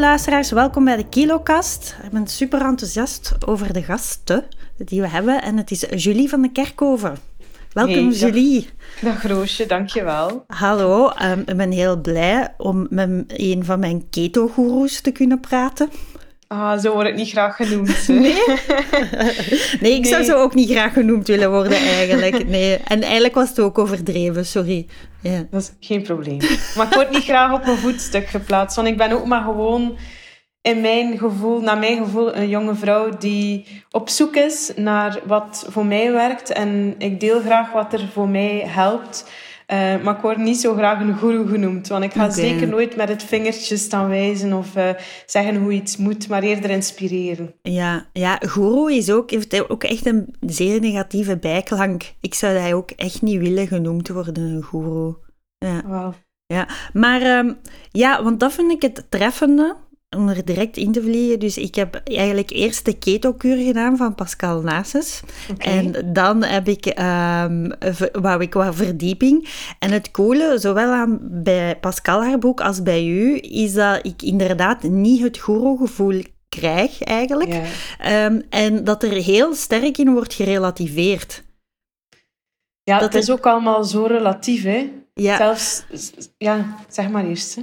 luisteraars, welkom bij de Kilokast. Ik ben super enthousiast over de gasten die we hebben en het is Julie van de Kerkhoven. Welkom Hey, dag. Julie. Dag Roosje, dankjewel. Hallo, ehm, ik ben heel blij om met een van mijn keto-goeroes te kunnen praten. Ah, zo word ik niet graag genoemd. Nee? Nee, ik zou Nee. zo ook niet graag genoemd willen worden eigenlijk. Nee. En eigenlijk was het ook overdreven, sorry. Ja. Dat is geen probleem. Maar ik word niet graag op een voetstuk geplaatst, want ik ben ook maar gewoon in mijn gevoel, naar mijn gevoel, een jonge vrouw die op zoek is naar wat voor mij werkt. En ik deel graag wat er voor mij helpt. Eh, maar ik word niet zo graag een guru genoemd, want ik ga zeker nooit met het vingertje staan wijzen of eh, zeggen hoe iets moet, maar eerder inspireren. Ja, ja, guru is ook, heeft ook echt een zeer negatieve bijklank. Ik zou dat ook echt niet willen genoemd worden, een guru. Ja. Ja, maar ehm, ja, want dat vind ik het treffende om er direct in te vliegen. Dus ik heb eigenlijk eerst de keto-kuur gedaan van Pascal Nases. Oké. En dan heb ik, v- wou ik wat verdieping. En het coole, zowel aan, bij Pascal haar boek als bij u, is dat ik inderdaad niet het guru-gevoel krijg eigenlijk. Ja. Ehm, en dat er heel sterk in wordt gerelativeerd. Ja, Dat het is er- ook allemaal zo relatief, hè. Ja. Zelfs, ja, zeg maar eerst. Hè.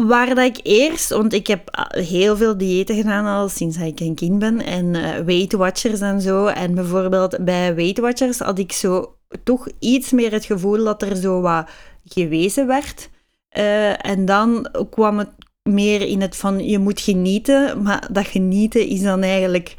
Waar dat ik eerst, want ik heb ah, heel veel diëten gedaan al sinds ik een kind ben. En eh, Weight Watchers en zo. En bijvoorbeeld bij Weight Watchers had ik zo toch iets meer het gevoel dat er zo wat gewezen werd. Eh, en dan kwam het meer in het van je moet genieten. Maar dat genieten is dan eigenlijk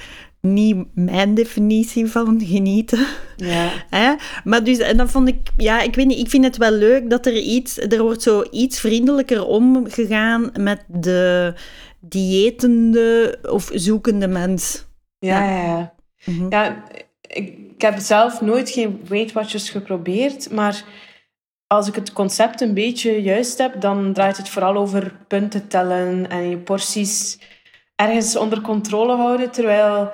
niet mijn definitie van genieten. Ja. Hè? Maar dus, en dan vond ik, ja, ik weet niet, ik vind het wel leuk dat er iets, er wordt zo iets vriendelijker omgegaan met de diëtende of zoekende mens. Ja, ja, ja. Mhm. ja ik, ik heb zelf nooit geen Weight Watchers geprobeerd, maar als ik het concept een beetje juist heb, dan draait het vooral over punten tellen en je porties ergens onder controle houden, terwijl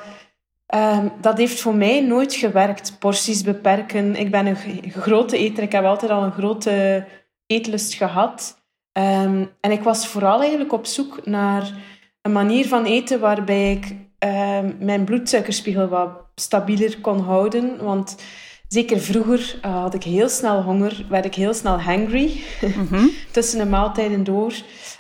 ehm, dat heeft voor mij nooit gewerkt. Porties beperken. Ik ben een grote eter, ik heb altijd al een grote eetlust gehad. Ehm, en ik was vooral eigenlijk op zoek naar een manier van eten waarbij ik ehm, mijn bloedsuikerspiegel wat stabieler kon houden. Want zeker vroeger eh, had ik heel snel honger, werd ik heel snel hangry Mhm. tussen de maaltijden door.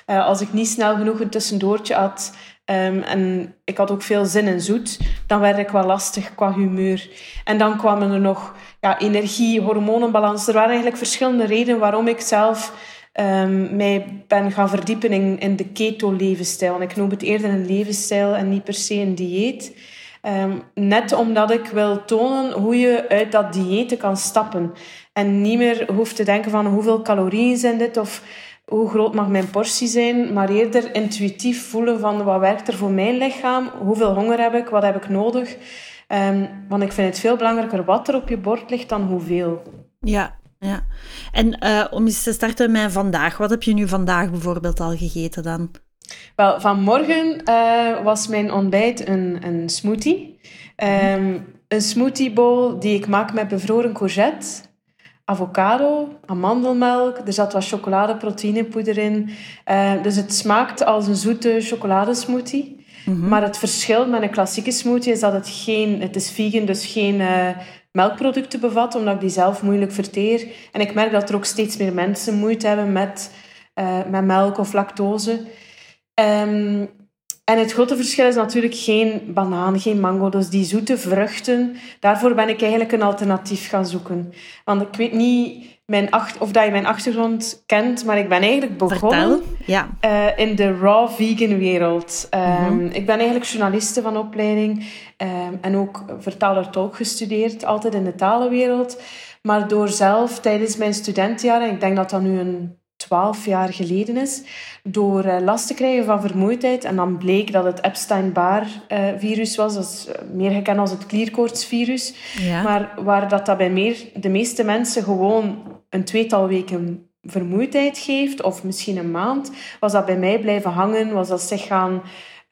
Eh, als ik niet snel genoeg een tussendoortje had ehm, en ik had ook veel zin in zoet, dan werd ik wel lastig qua humeur. En dan kwamen er nog ja, energie, hormonenbalans. Er waren eigenlijk verschillende redenen waarom ik zelf ehm, mij ben gaan verdiepen in, de keto-levensstijl. En ik noem het eerder een levensstijl en niet per se een dieet. Ehm, net omdat ik wil tonen hoe je uit dat dieet kan stappen. En niet meer hoeft te denken van hoeveel calorieën zijn dit of hoe groot mag mijn portie zijn. Maar eerder intuïtief voelen van wat werkt er voor mijn lichaam. Hoeveel honger heb ik, wat heb ik nodig. Ehm, want ik vind het veel belangrijker wat er op je bord ligt dan hoeveel. Ja, ja. En eh, om eens te starten met vandaag. Wat heb je nu vandaag bijvoorbeeld al gegeten dan? Wel, vanmorgen eh, was mijn ontbijt een, een smoothie. Ehm, een smoothie bowl die ik maak met bevroren courgette, avocado, amandelmelk. Er zat wat chocoladeproteïnepoeder in. Eh, dus het smaakt als een zoete chocoladesmoothie. Maar het verschil met een klassieke smoothie is dat het geen... Het is vegan, dus geen eh, melkproducten bevat, omdat ik die zelf moeilijk verteer. En ik merk dat er ook steeds meer mensen moeite hebben met, eh, met melk of lactose. Ehm, en het grote verschil is natuurlijk geen banaan, geen mango. Dus die zoete vruchten, daarvoor ben ik eigenlijk een alternatief gaan zoeken. Want ik weet niet mijn ach- of dat je mijn achtergrond kent, maar ik ben eigenlijk begonnen Vertel. Ja. eh, in de raw vegan wereld. Ehm, Ik ben eigenlijk journaliste van opleiding ehm, en ook vertaler-tolk gestudeerd, altijd in de talenwereld. Maar door zelf tijdens mijn studentenjaren, ik denk dat dat nu een twaalf jaar geleden is, door eh, last te krijgen van vermoeidheid. En dan bleek dat het Epstein-Barr-virus was, dat is eh, meer gekend als het klierkoortsvirus. Ja. Maar waar dat, dat bij meer, de meeste mensen gewoon een tweetal weken vermoeidheid geeft, of misschien een maand, was dat bij mij blijven hangen, was dat zich gaan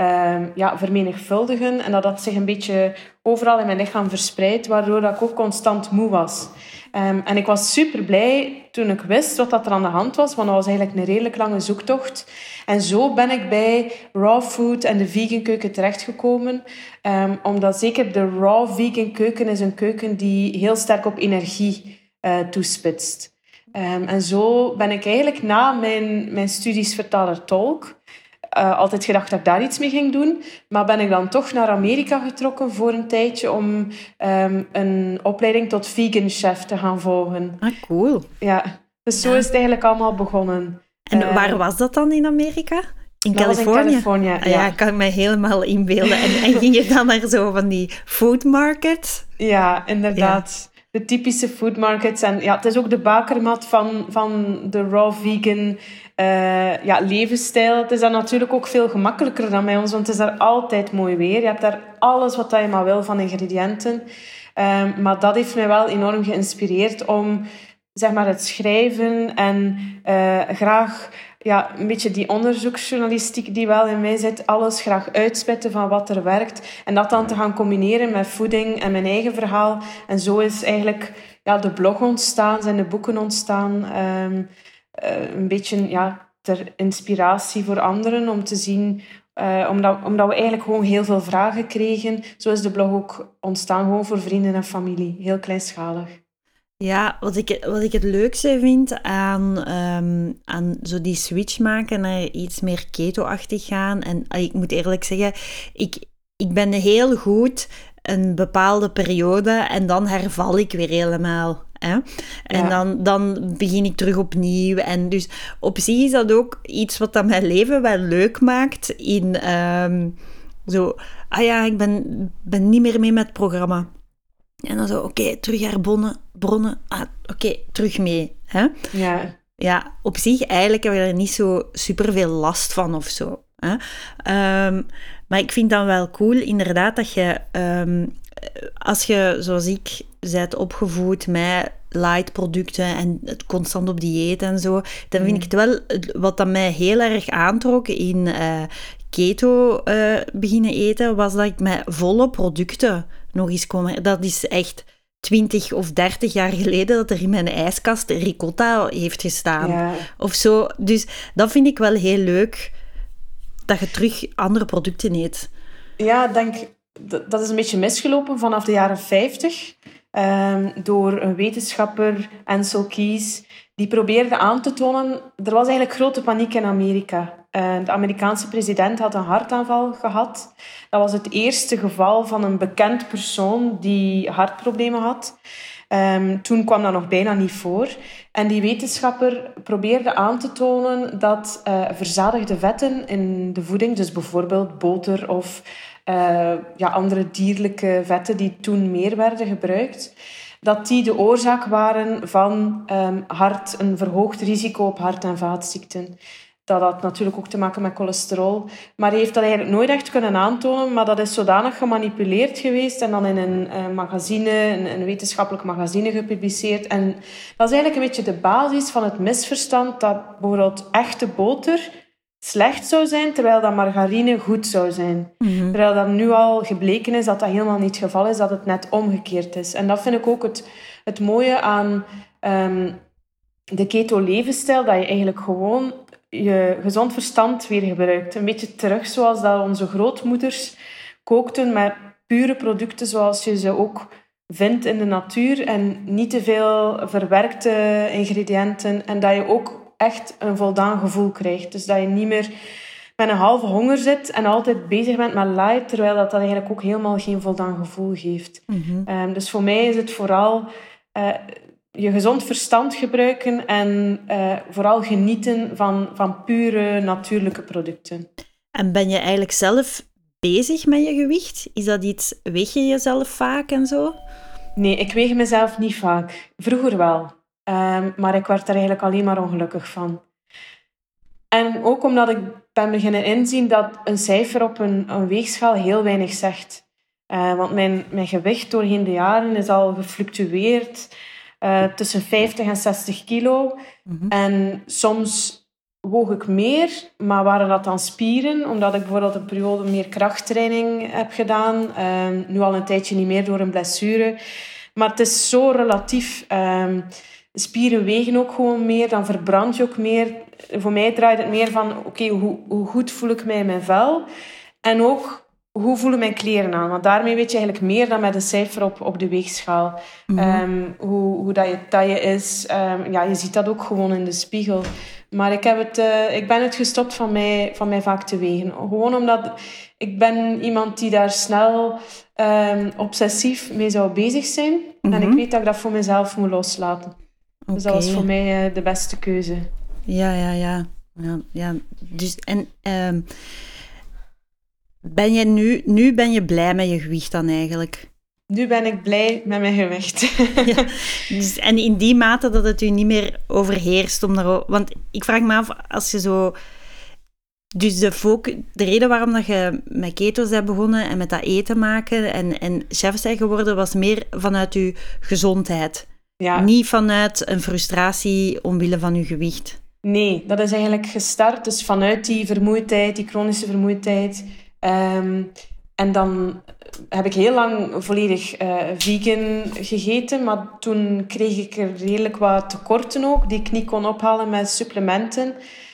uh, ja, vermenigvuldigen en dat dat zich een beetje overal in mijn lichaam verspreidt, waardoor dat ik ook constant moe was. Um, en ik was super blij toen ik wist wat dat er aan de hand was, want dat was eigenlijk een redelijk lange zoektocht. En zo ben ik bij raw food en de vegan keuken terechtgekomen. Um, omdat zeker de raw vegan keuken is een keuken die heel sterk op energie uh, toespitst. Um, en zo ben ik eigenlijk na mijn, mijn studies vertaler-tolk uh, altijd gedacht dat ik daar iets mee ging doen. Maar ben ik dan toch naar Amerika getrokken voor een tijdje om um, een opleiding tot vegan chef te gaan volgen. Ah, cool. Ja, dus zo is het eigenlijk allemaal begonnen. En uh, waar was dat dan in Amerika? In Californië? In Californië ah, ja. kan ik me helemaal inbeelden. En, en ging je dan naar zo van die food market? Ja, inderdaad. Ja de typische food markets. En ja, het is ook de bakermat van, van de raw vegan uh, ja, levensstijl. Het is dan natuurlijk ook veel gemakkelijker dan bij ons, want het is daar altijd mooi weer. Je hebt daar alles wat je maar wil van ingrediënten. Um, maar dat heeft mij wel enorm geïnspireerd om zeg maar, het schrijven en uh, graag ja, een beetje die onderzoeksjournalistiek die wel in mij zit, alles graag uitspitten van wat er werkt. En dat dan te gaan combineren met voeding en mijn eigen verhaal. En zo is eigenlijk ja, de blog ontstaan, zijn de boeken ontstaan. Um, uh, een beetje ja, ter inspiratie voor anderen om te zien uh, omdat, omdat we eigenlijk gewoon heel veel vragen kregen. Zo is de blog ook ontstaan, gewoon voor vrienden en familie. Heel kleinschalig. Ja, wat ik, wat ik het leukste vind aan, um, aan zo die switch maken naar iets meer keto-achtig gaan. En ik moet eerlijk zeggen, ik, ik ben heel goed een bepaalde periode en dan herval ik weer helemaal. Hè? En ja. dan, dan begin ik terug opnieuw. En dus op zich is dat ook iets wat dat mijn leven wel leuk maakt. In um, zo, ah ja, ik ben, ben niet meer mee met het programma. En dan zo, oké, okay, terug herbonnen, bronnen. Ah, oké, okay, terug mee. Hè? Ja. Ja, op zich eigenlijk heb je er niet zo super veel last van of zo. Hè? Um, maar ik vind dan wel cool, inderdaad, dat je, um, als je, zoals ik, bent opgevoed met light producten en het constant op dieet en zo, dan vind ik het wel, wat dat mij heel erg aantrok in uh, keto uh, beginnen eten, was dat ik met volle producten nog eens komen. Dat is echt 20 of 30 jaar geleden dat er in mijn ijskast ricotta heeft gestaan. Ja. Of zo. Dus dat vind ik wel heel leuk, dat je terug andere producten eet. Ja, denk, dat is een beetje misgelopen vanaf de jaren 50. Um, door een wetenschapper, Ansel Keys, die probeerde aan te tonen... Er was eigenlijk grote paniek in Amerika. Uh, de Amerikaanse president had een hartaanval gehad. Dat was het eerste geval van een bekend persoon die hartproblemen had. Um, toen kwam dat nog bijna niet voor. En die wetenschapper probeerde aan te tonen dat uh, verzadigde vetten in de voeding, dus bijvoorbeeld boter of uh, ja, andere dierlijke vetten die toen meer werden gebruikt, dat die de oorzaak waren van um, hart, een verhoogd risico op hart- en vaatziekten. Dat had natuurlijk ook te maken met cholesterol. Maar hij heeft dat eigenlijk nooit echt kunnen aantonen. Maar dat is zodanig gemanipuleerd geweest en dan in een uh, magazine, een, een, wetenschappelijk magazine gepubliceerd. En dat is eigenlijk een beetje de basis van het misverstand dat bijvoorbeeld echte boter slecht zou zijn, terwijl dat margarine goed zou zijn. Mm -hmm. Terwijl dat nu al gebleken is dat dat helemaal niet het geval is, dat het net omgekeerd is. En dat vind ik ook het, het mooie aan um, de keto-levensstijl, dat je eigenlijk gewoon je gezond verstand weer gebruikt. Een beetje terug zoals dat onze grootmoeders kookten met pure producten zoals je ze ook vindt in de natuur en niet te veel verwerkte ingrediënten en dat je ook echt een voldaan gevoel krijgt. Dus dat je niet meer met een halve honger zit en altijd bezig bent met light, terwijl dat, dat eigenlijk ook helemaal geen voldaan gevoel geeft. Mm -hmm. um, dus voor mij is het vooral uh, je gezond verstand gebruiken en uh, vooral genieten van, van pure natuurlijke producten. En ben je eigenlijk zelf bezig met je gewicht? Is dat iets, weeg je jezelf vaak en zo? Nee, ik weeg mezelf niet vaak. Vroeger wel. Um, maar ik werd er eigenlijk alleen maar ongelukkig van. En ook omdat ik ben beginnen inzien dat een cijfer op een, een weegschaal heel weinig zegt. Uh, want mijn, mijn gewicht doorheen de jaren is al gefluctueerd uh, tussen 50 en 60 kilo. Mhm. En soms woog ik meer, maar waren dat dan spieren? Omdat ik bijvoorbeeld een periode meer krachttraining heb gedaan. Ehm, nu al een tijdje niet meer door een blessure. Maar het is zo relatief. Ehm, spieren wegen ook gewoon meer, dan verbrand je ook meer. Voor mij draait het meer van, oké, hoe, hoe goed voel ik mij in mijn vel? En ook, hoe voelen mijn kleren aan? Want daarmee weet je eigenlijk meer dan met een cijfer op, op de weegschaal. Mhm. Ehm, hoe, hoe dat je taille is. Ehm, ja, je ziet dat ook gewoon in de spiegel. Maar ik, heb het, eh, ik ben het gestopt van mij, van mij vaak te wegen. Gewoon omdat ik ben iemand die daar snel ehm, obsessief mee zou bezig zijn. En ik Mhm. weet dat ik dat voor mezelf moet loslaten. Dus dat was voor mij eh, de beste keuze. Ja, ja, ja. ja, ja. Dus, en ehm, ben je nu, nu ben je blij met je gewicht dan eigenlijk? Nu ben ik blij met mijn gewicht. Ja. Dus, en in die mate dat het u niet meer overheerst om daar... Want ik vraag me af, als je zo... Dus de, focu- de reden waarom dat je met keto's bent begonnen en met dat eten maken en, en chef bent geworden, was meer vanuit je gezondheid. Ja. Niet vanuit een frustratie omwille van je gewicht. Nee, dat is eigenlijk gestart dus vanuit die vermoeidheid, die chronische vermoeidheid. Ehm, en dan heb ik heel lang volledig eh, vegan gegeten, maar toen kreeg ik er redelijk wat tekorten ook, die ik niet kon ophalen met supplementen.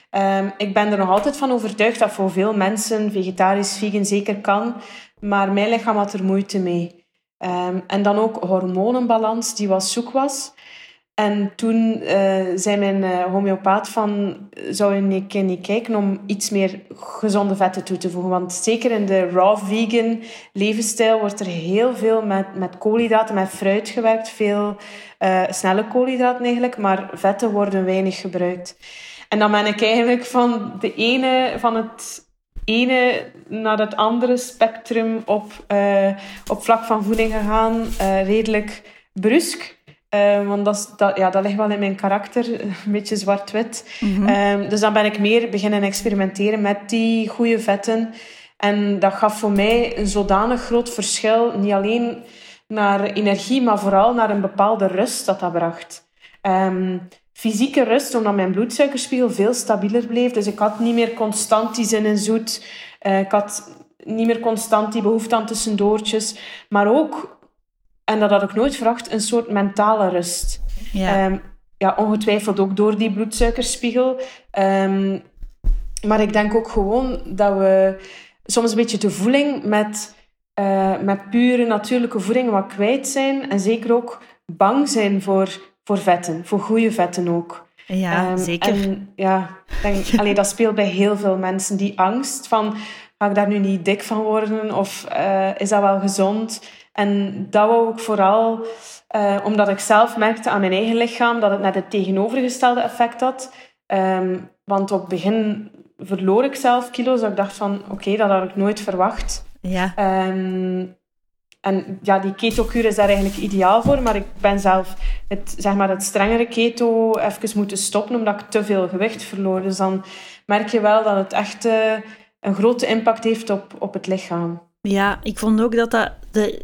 Ehm, ik ben er nog altijd van overtuigd dat voor veel mensen vegetarisch, vegan zeker kan, maar mijn lichaam had er moeite mee. Ehm, en dan ook hormonenbalans, die wat zoek was. En toen eh, zei mijn eh, homeopaat van, zou keer niet kijken om iets meer gezonde vetten toe te voegen? Want zeker in de raw vegan levensstijl wordt er heel veel met, met koolhydraten, met fruit gewerkt. Veel eh, snelle koolhydraten eigenlijk, maar vetten worden weinig gebruikt. En dan ben ik eigenlijk van de ene, van het ene naar het andere spectrum op, eh, op vlak van voeding gegaan. eh, redelijk brusk. Eh, want dat, dat, ja, dat ligt wel in mijn karakter, een beetje zwart-wit. Ehm, dus dan ben ik meer beginnen experimenteren met die goede vetten. En dat gaf voor mij een zodanig groot verschil. Niet alleen naar energie, maar vooral naar een bepaalde rust dat dat bracht. Ehm, fysieke rust, omdat mijn bloedsuikerspiegel veel stabieler bleef. Dus ik had niet meer constant die zin in zoet. Eh, ik had niet meer constant die behoefte aan tussendoortjes. Maar ook, en dat had ik nooit verwacht, een soort mentale rust. Ja. Ehm, ja, ongetwijfeld ook door die bloedsuikerspiegel. Ehm, maar ik denk ook gewoon dat we soms een beetje de voeling met, eh, met pure natuurlijke voeding wat kwijt zijn. En zeker ook bang zijn voor, voor vetten, voor goede vetten ook. ja, Ehm, zeker. En ja, denk, allee, dat speelt bij heel veel mensen, die angst van, ga ik daar nu niet dik van worden? Of eh, is dat wel gezond? En dat wou ik vooral, eh, omdat ik zelf merkte aan mijn eigen lichaam dat het net het tegenovergestelde effect had. Ehm, want op het begin verloor ik zelf kilo's, dat ik dacht van, oké, dat had ik nooit verwacht. Ja. Ehm, en ja, die keto-kuur is daar eigenlijk ideaal voor, maar ik ben zelf het, zeg maar, het strengere keto even moeten stoppen omdat ik te veel gewicht verloor. Dus dan merk je wel dat het echt eh, een grote impact heeft op, op het lichaam. Ja, ik vond ook dat dat...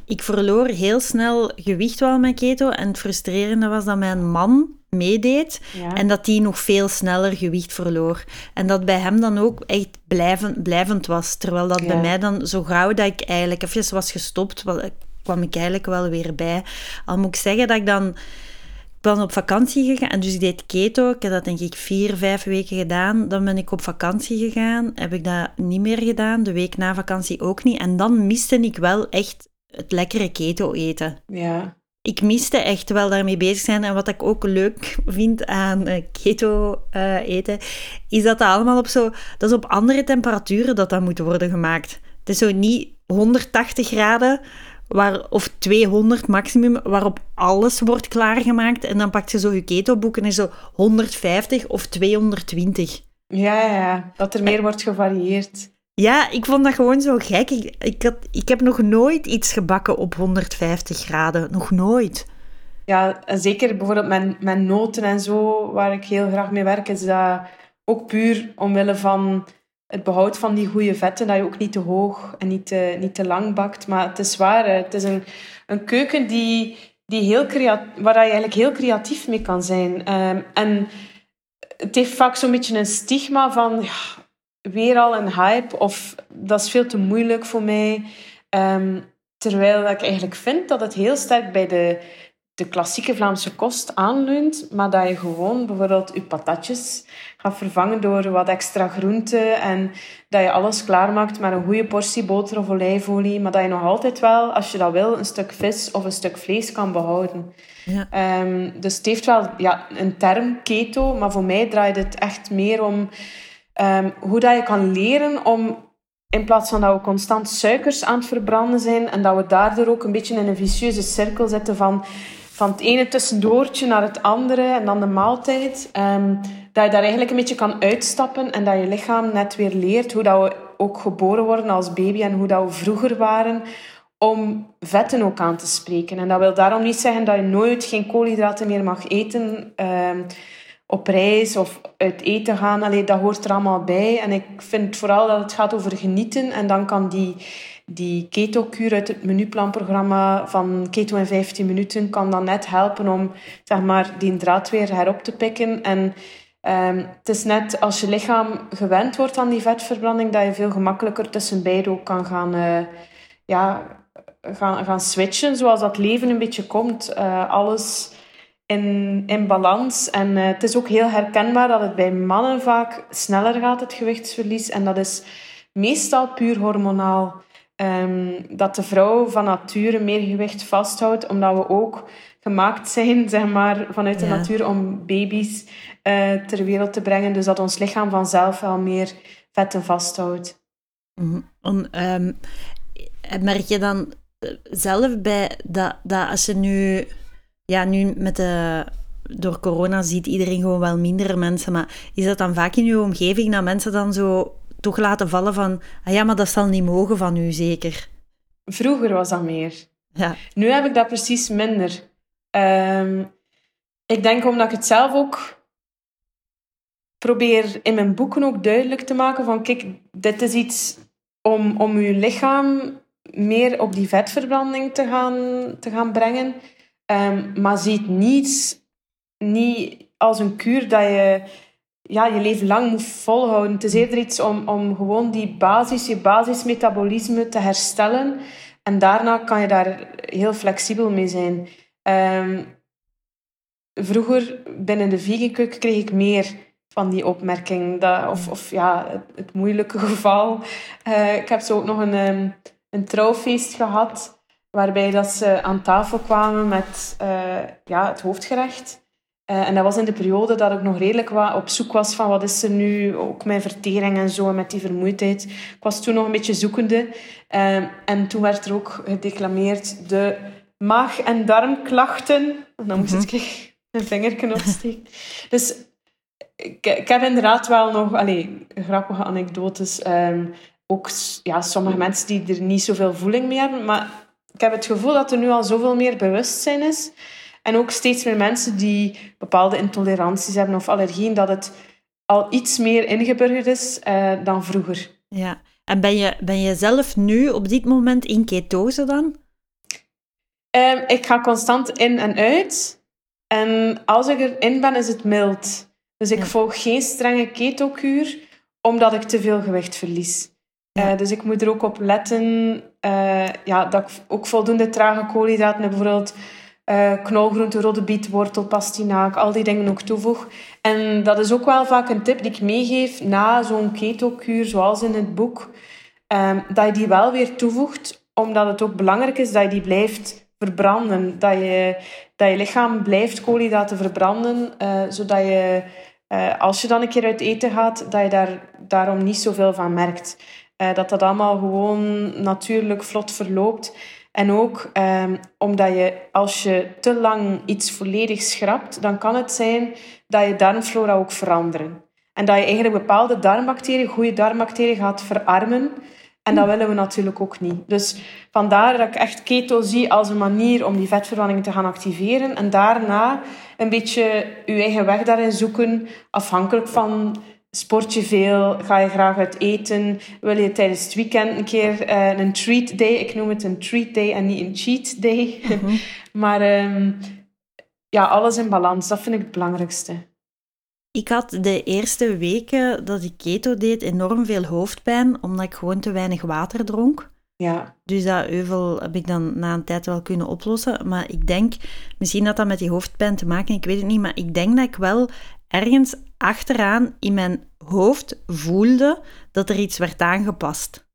Ik verloor heel snel gewicht wel met keto. En het frustrerende was dat mijn man meedeed. Ja. En dat die nog veel sneller gewicht verloor. En dat bij hem dan ook echt blijven, blijvend was. Terwijl dat bij mij dan zo gauw dat ik eigenlijk even was gestopt, wel- kwam ik eigenlijk wel weer bij. Al moet ik zeggen dat ik dan... Ik ben op vakantie gegaan en dus ik deed keto. Ik heb dat denk ik vier, vijf weken gedaan. Dan ben ik op vakantie gegaan. Heb ik dat niet meer gedaan. De week na vakantie ook niet. En dan miste ik wel echt het lekkere keto eten ja. Ik miste echt wel daarmee bezig zijn. En wat ik ook leuk vind aan eh, keto eh, eten, is dat dat allemaal op zo... Dat is op andere temperaturen dat dat moet worden gemaakt. Het is zo niet 180 graden waar, of 200 maximum, waarop alles wordt klaargemaakt. En dan pakt je zo je ketoboek en zo 150 of 220. Ja, ja, ja, dat er meer wordt gevarieerd. Ja, ik vond dat gewoon zo gek. Ik, ik, had, ik heb nog nooit iets gebakken op 150 graden. Nog nooit. Ja, en zeker bijvoorbeeld met, met noten en zo, waar ik heel graag mee werk, is dat ook puur omwille van het behoud van die goede vetten, dat je ook niet te hoog en niet te, niet te lang bakt. Maar het is waar, het is een, een keuken die, die heel waar je eigenlijk heel creatief mee kan zijn. Ehm, en het heeft vaak zo'n beetje een stigma van ja, weer al een hype of dat is veel te moeilijk voor mij. Ehm, terwijl ik eigenlijk vind dat het heel sterk bij de, de klassieke Vlaamse kost aanleunt, maar dat je gewoon bijvoorbeeld je patatjes gaat vervangen door wat extra groente en dat je alles klaarmaakt met een goede portie boter of olijfolie, maar dat je nog altijd wel, als je dat wil, een stuk vis of een stuk vlees kan behouden. Ja. Ehm, dus het heeft wel ja, een term, keto, maar voor mij draait het echt meer om ehm, hoe dat je kan leren om in plaats van dat we constant suikers aan het verbranden zijn en dat we daardoor ook een beetje in een vicieuze cirkel zitten van van het ene tussendoortje naar het andere en dan de maaltijd. Um, dat je daar eigenlijk een beetje kan uitstappen en dat je lichaam net weer leert hoe dat we ook geboren worden als baby en hoe dat we vroeger waren om vetten ook aan te spreken. En dat wil daarom niet zeggen dat je nooit geen koolhydraten meer mag eten um, op reis of uit eten gaan. Allee, dat hoort er allemaal bij. En ik vind vooral dat het gaat over genieten en dan kan die die keto-kuur uit het menuplanprogramma van Keto in 15 minuten kan dan net helpen om zeg maar, die draad weer herop te pikken. En um, het is net als je lichaam gewend wordt aan die vetverbranding, dat je veel gemakkelijker tussen beide ook kan gaan, uh, ja, gaan, gaan switchen, zoals dat leven een beetje komt. Uh, alles in, in balans. En uh, het is ook heel herkenbaar dat het bij mannen vaak sneller gaat, het gewichtsverlies. En dat is meestal puur hormonaal. Um, dat de vrouw van nature meer gewicht vasthoudt, omdat we ook gemaakt zijn, zeg maar, vanuit de natuur om baby's uh, ter wereld te brengen. Dus dat ons lichaam vanzelf wel meer vetten vasthoudt. Mm um, merk je dan eh, zelf bij dat, dat als je nu, ja, nu met de, door corona ziet iedereen gewoon wel minder mensen, maar is dat dan vaak in je omgeving dat mensen dan zo toch laten vallen van, ah ja, maar dat zal niet mogen van u, zeker? Vroeger was dat meer. Ja. Nu heb ik dat precies minder. Um, ik denk omdat ik het zelf ook probeer in mijn boeken ook duidelijk te maken van, kijk, dit is iets om, om je lichaam meer op die vetverbranding te gaan, te gaan brengen. Um, maar ziet niet, niet als een kuur dat je ja, je leven lang moet volhouden. Het is eerder iets om, om gewoon die basis, je basismetabolisme te herstellen. En daarna kan je daar heel flexibel mee zijn. Um, vroeger, binnen de vegan kreeg ik meer van die opmerking. Dat, of, of ja, het, moeilijke geval. Uh, ik heb zo ook nog een, um, een trouwfeest gehad. Waarbij dat ze aan tafel kwamen met uh, ja, het hoofdgerecht. Uh, en dat was in de periode dat ik nog redelijk wat op zoek was van wat is er nu, ook mijn vertering en zo, met die vermoeidheid. Ik was toen nog een beetje zoekende. Uh, en toen werd er ook gedeclameerd de maag- en darmklachten. En dan moest mm -hmm. ik een vingertje opsteken. dus ik, ik, heb inderdaad wel nog allee, grappige anekdotes. Um, ook ja, sommige mensen die er niet zoveel voeling mee hebben. Maar ik heb het gevoel dat er nu al zoveel meer bewustzijn is en ook steeds meer mensen die bepaalde intoleranties hebben of allergieën, dat het al iets meer ingeburgerd is uh, dan vroeger. Ja, en ben je, ben je zelf nu op dit moment in ketose dan? Um, ik ga constant in en uit. En als ik erin ben, is het mild. Dus ik volg geen strenge keto-kuur, omdat ik te veel gewicht verlies. Ja. Uh, dus ik moet er ook op letten uh, ja, dat ik ook voldoende trage koolhydraten. Bijvoorbeeld uh, knolgroente, rode biet, wortel, pastinaak, al die dingen ook toevoeg. En dat is ook wel vaak een tip die ik meegeef na zo'n keto-kuur, zoals in het boek, um, dat je die wel weer toevoegt, omdat het ook belangrijk is dat je die blijft verbranden. Dat je, dat je lichaam blijft koolhydraten verbranden, uh, zodat je, als je dan een keer uit eten gaat, dat je daar daarom niet zoveel van merkt. Dat dat allemaal gewoon natuurlijk vlot verloopt. En ook um, omdat je, als je te lang iets volledig schrapt, dan kan het zijn dat je darmflora ook veranderen. En dat je eigenlijk bepaalde darmbacteriën, goede darmbacteriën, gaat verarmen. En dat willen we natuurlijk ook niet. Dus vandaar dat ik echt keto zie als een manier om die vetverbranding te gaan activeren. En daarna een beetje je eigen weg daarin zoeken, afhankelijk van sport je veel? Ga je graag uit eten? Wil je tijdens het weekend een keer uh, een treat day? Ik noem het een treat day en niet een cheat day. Mhm. maar um, ja, alles in balans. Dat vind ik het belangrijkste. Ik had de eerste weken dat ik keto deed enorm veel hoofdpijn, omdat ik gewoon te weinig water dronk. Ja. Dus dat euvel heb ik dan na een tijd wel kunnen oplossen. Maar ik denk, misschien had dat met die hoofdpijn te maken, ik weet het niet, maar ik denk dat ik wel ergens achteraan in mijn hoofd voelde dat er iets werd aangepast.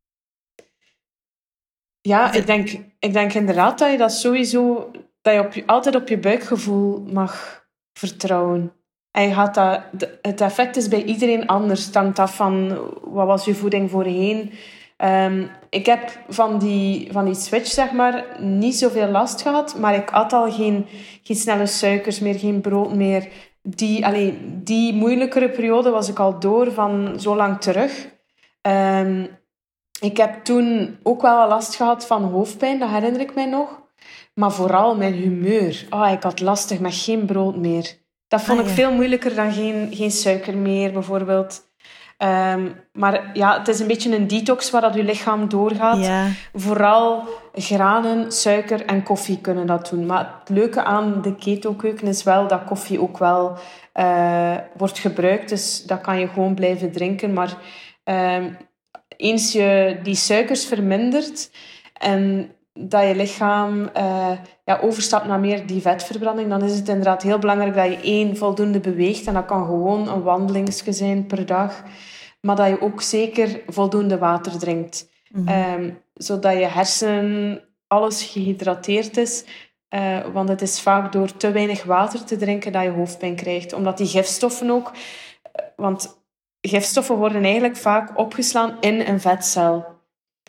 Ja, ik denk, ik denk inderdaad dat je dat sowieso, dat je, op je altijd op je buikgevoel mag vertrouwen. En je gaat dat, het effect is bij iedereen anders. Het hangt af van wat was je voeding voorheen. Um, ik heb van die, van die switch, zeg maar, niet zoveel last gehad. Maar ik had al geen, geen snelle suikers meer, geen brood meer. Die, allee, die moeilijkere periode was ik al door van zo lang terug. Um, ik heb toen ook wel wat last gehad van hoofdpijn, dat herinner ik mij nog. Maar vooral mijn humeur. Oh, ik had lastig met geen brood meer. Dat vond ah, ik veel moeilijker dan geen, geen suiker meer, bijvoorbeeld. Um, maar ja, het is een beetje een detox waar dat je lichaam doorgaat. Ja. Vooral granen, suiker en koffie kunnen dat doen. Maar het leuke aan de keto-keuken is wel dat koffie ook wel uh, wordt gebruikt. Dus dat kan je gewoon blijven drinken. Maar um, eens je die suikers vermindert en dat je lichaam uh, ja, overstapt naar meer die vetverbranding, dan is het inderdaad heel belangrijk dat je één voldoende beweegt. En dat kan gewoon een wandelingsje zijn per dag. Maar dat je ook zeker voldoende water drinkt. Mm -hmm. zodat je hersenen, alles gehydrateerd is. Uh, want het is vaak door te weinig water te drinken dat je hoofdpijn krijgt. Omdat die gifstoffen ook... Uh, want gifstoffen worden eigenlijk vaak opgeslaan in een vetcel.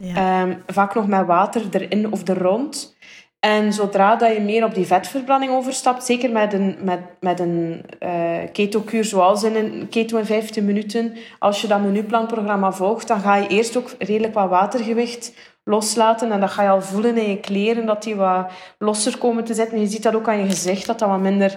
Um, vaak nog met water erin of er rond. En zodra dat je meer op die vetverbranding overstapt, zeker met een, met, met een uh, keto-kuur zoals in een keto in 15 minuten, als je dat menuplanprogramma volgt, dan ga je eerst ook redelijk wat watergewicht loslaten. En dat ga je al voelen in je kleren, dat die wat losser komen te zitten. Je ziet dat ook aan je gezicht, dat dat wat minder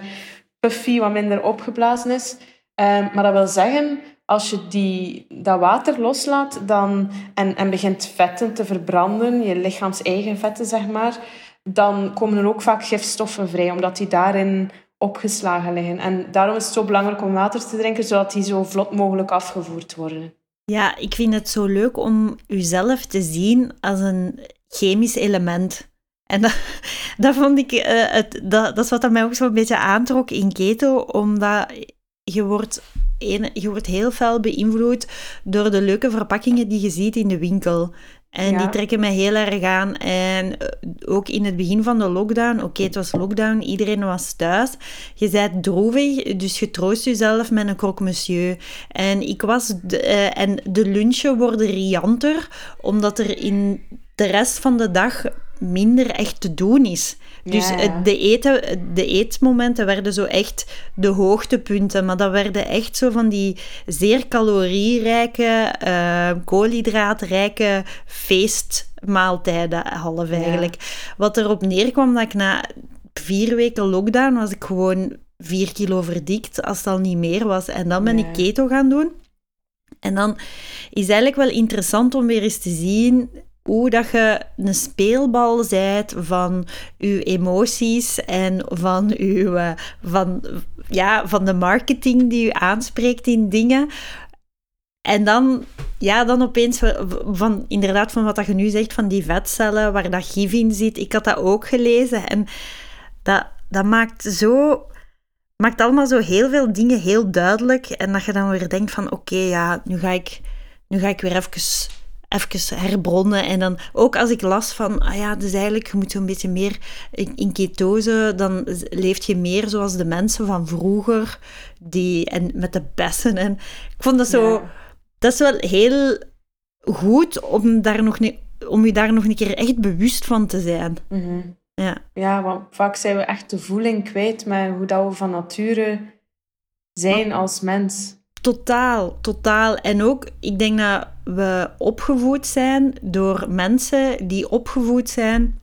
puffy, wat minder opgeblazen is. Um, maar dat wil zeggen, als je die, dat water loslaat dan, en, en begint vetten te verbranden, je lichaams eigen vetten zeg maar, dan komen er ook vaak gifstoffen vrij, omdat die daarin opgeslagen liggen. En daarom is het zo belangrijk om water te drinken, zodat die zo vlot mogelijk afgevoerd worden. Ja, ik vind het zo leuk om jezelf te zien als een chemisch element. En dat, dat vond ik, uh, het, dat, dat is wat mij ook zo'n beetje aantrok in keto, omdat je wordt, je wordt heel fel beïnvloed door de leuke verpakkingen die je ziet in de winkel. En die trekken mij heel erg aan. En eh, ook in het begin van de lockdown, oké, het was lockdown, iedereen was thuis. Je bent droevig, dus je troost jezelf met een croque monsieur. En ik was, de, uh, en de lunchen worden rianter, omdat er in de rest van de dag minder echt te doen is. Dus de, eten, de eetmomenten werden zo echt de hoogtepunten. Maar dat werden echt zo van die zeer calorierijke, uh, koolhydraatrijke feestmaaltijden half eigenlijk. Wat erop neerkwam dat ik na vier weken lockdown was ik gewoon vier kilo verdikt, als het al niet meer was. En dan ben ik keto gaan doen. En dan is eigenlijk wel interessant om weer eens te zien hoe dat je een speelbal zijt van je emoties en van, uw, eh, van, ja, van de marketing die je aanspreekt in dingen. En dan, ja, dan opeens van, inderdaad, van wat dat je nu zegt, van die vetcellen waar dat gif in zit. Ik had dat ook gelezen en dat, dat maakt zo maakt allemaal zo heel veel dingen heel duidelijk. En dat je dan weer denkt van, oké, ja, nu ga ik, nu ga ik weer even even herbronnen. En dan ook als ik las van, ah ja, dus eigenlijk, je moet zo'n beetje meer in ketose, dan leef je meer zoals de mensen van vroeger, die, en met de bessen. En ik vond dat zo, dat is wel heel goed om, daar nog niet, om je daar nog een keer echt bewust van te zijn. Mhm. Ja. ja, want vaak zijn we echt de voeling kwijt met hoe dat we van nature zijn als mens. Totaal, totaal. En ook, ik denk dat we opgevoed zijn door mensen die opgevoed zijn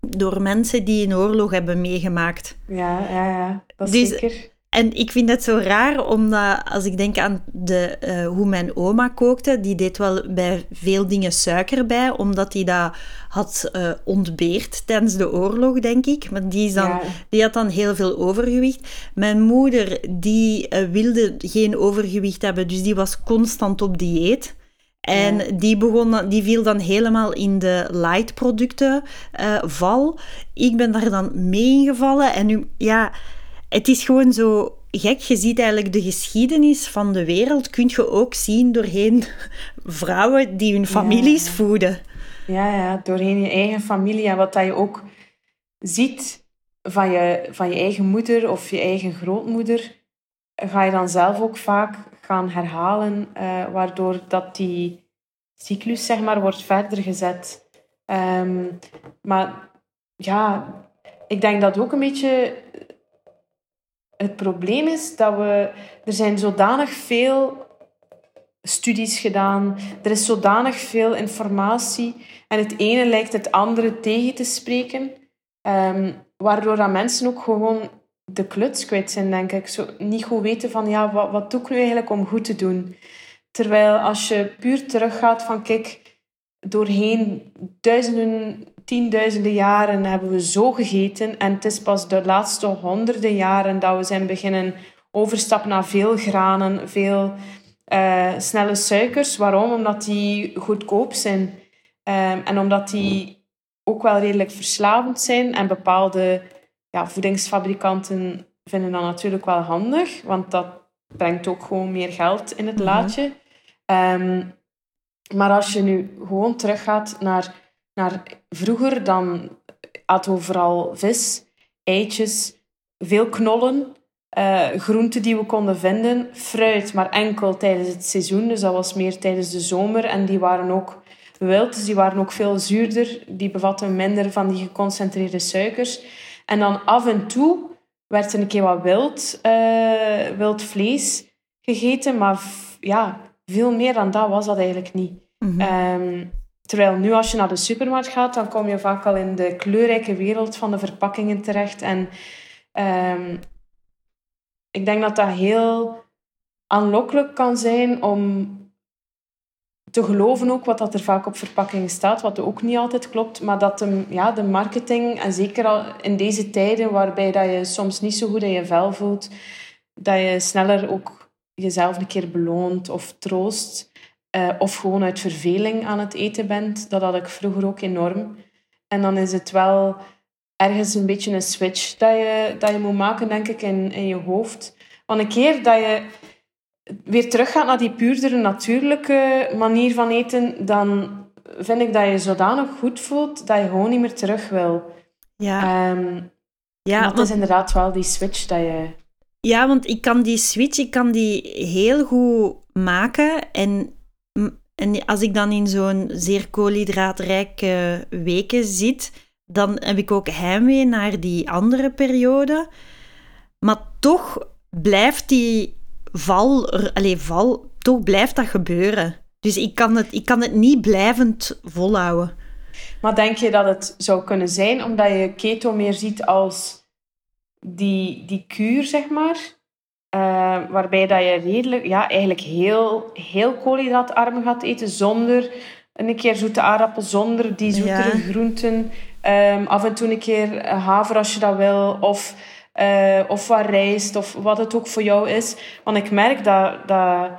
door mensen die een oorlog hebben meegemaakt. Ja, ja, ja. Dat is dus, zeker. En ik vind het zo raar, omdat als ik denk aan de, eh, hoe mijn oma kookte, die deed wel bij veel dingen suiker bij, omdat die dat had uh, ontbeerd tijdens de oorlog, denk ik. Maar die, is dan, die had dan heel veel overgewicht. Mijn moeder, die uh, wilde geen overgewicht hebben, dus die was constant op dieet. En die, begon, die viel dan helemaal in de light producten val. Ik ben daar dan mee ingevallen en nu, ja het is gewoon zo gek. Je ziet eigenlijk de geschiedenis van de wereld, kun je ook zien doorheen vrouwen die hun families voeden. Ja, ja, doorheen je eigen familie. En wat dat je ook ziet van je, van je eigen moeder of je eigen grootmoeder, ga je dan zelf ook vaak gaan herhalen, uh, waardoor dat die cyclus zeg maar, wordt verder gezet. Ehm, maar ja, ik denk dat ook een beetje het probleem is dat we... Er zijn zodanig veel studies gedaan. Er is zodanig veel informatie. En het ene lijkt het andere tegen te spreken. Um, waardoor dat mensen ook gewoon de kluts kwijt zijn, denk ik. Zo niet goed weten van, ja, wat, wat doe ik nu eigenlijk om goed te doen? Terwijl als je puur teruggaat van, kijk, doorheen duizenden, tienduizenden jaren hebben we zo gegeten. En het is pas de laatste honderden jaren dat we zijn beginnen overstappen naar veel granen, veel uh, snelle suikers. Waarom? Omdat die goedkoop zijn. Um, en omdat die ook wel redelijk verslavend zijn. En bepaalde ja, voedingsfabrikanten vinden dat natuurlijk wel handig. Want dat brengt ook gewoon meer geld in het mm laadje. Um, maar als je nu gewoon teruggaat naar, naar vroeger, dan aten we vooral vis, eitjes, veel knollen, uh, groenten die we konden vinden, fruit, maar enkel tijdens het seizoen. Dus dat was meer tijdens de zomer. En die waren ook wild, dus die waren ook veel zuurder. Die bevatten minder van die geconcentreerde suikers. En dan af en toe werd er een keer wat wild, uh, wild vlees gegeten, maar ja, veel meer dan dat was dat eigenlijk niet. Mhm. Ehm, terwijl nu als je naar de supermarkt gaat, dan kom je vaak al in de kleurrijke wereld van de verpakkingen terecht. En um, ik denk dat dat heel aanlokkelijk kan zijn om te geloven ook wat dat er vaak op verpakkingen staat, wat ook niet altijd klopt, maar dat de, ja, de marketing, en zeker al in deze tijden waarbij dat je soms niet zo goed in je vel voelt, dat je sneller ook jezelf een keer beloont of troost. Uh, of gewoon uit verveling aan het eten bent. Dat had ik vroeger ook enorm. En dan is het wel ergens een beetje een switch dat je, dat je moet maken, denk ik, in, in je hoofd. Want een keer dat je weer teruggaat naar die puurdere, natuurlijke manier van eten, dan vind ik dat je zodanig goed voelt dat je gewoon niet meer terug wil. Ja. Um, ja, dat is inderdaad wel die switch dat je... Ja, want ik kan die switch, ik kan die heel goed maken en en als ik dan in zo'n zeer koolhydraatrijke weken zit, dan heb ik ook heimwee naar die andere periode. Maar toch blijft die val, allez, val, toch blijft dat gebeuren. Dus ik kan het, ik kan het niet blijvend volhouden. Maar denk je dat het zou kunnen zijn omdat je keto meer ziet als die, die kuur, zeg maar? Uh, waarbij dat je redelijk, ja, eigenlijk heel, heel koolhydraatarm gaat eten zonder een keer zoete aardappel, zonder die zoetere groenten. Um, af en toe een keer haver als je dat wil, of, uh, of wat rijst, of wat het ook voor jou is. Want ik merk dat, dat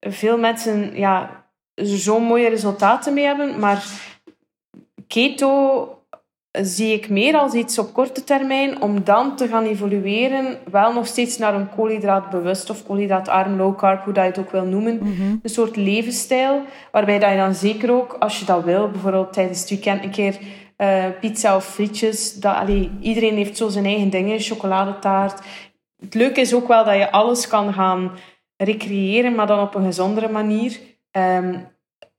veel mensen ja, zo'n mooie resultaten mee hebben, maar keto zie ik meer als iets op korte termijn, om dan te gaan evolueren, wel nog steeds naar een koolhydraatbewust of koolhydraatarm, low carb, hoe dat je het ook wil noemen. Mhm. Een soort levensstijl, waarbij dat je dan zeker ook, als je dat wil, bijvoorbeeld tijdens het weekend een keer uh, pizza of frietjes, dat, allee, iedereen heeft zo zijn eigen dingen, chocoladetaart. Het leuke is ook wel dat je alles kan gaan recreëren, maar dan op een gezondere manier. Um,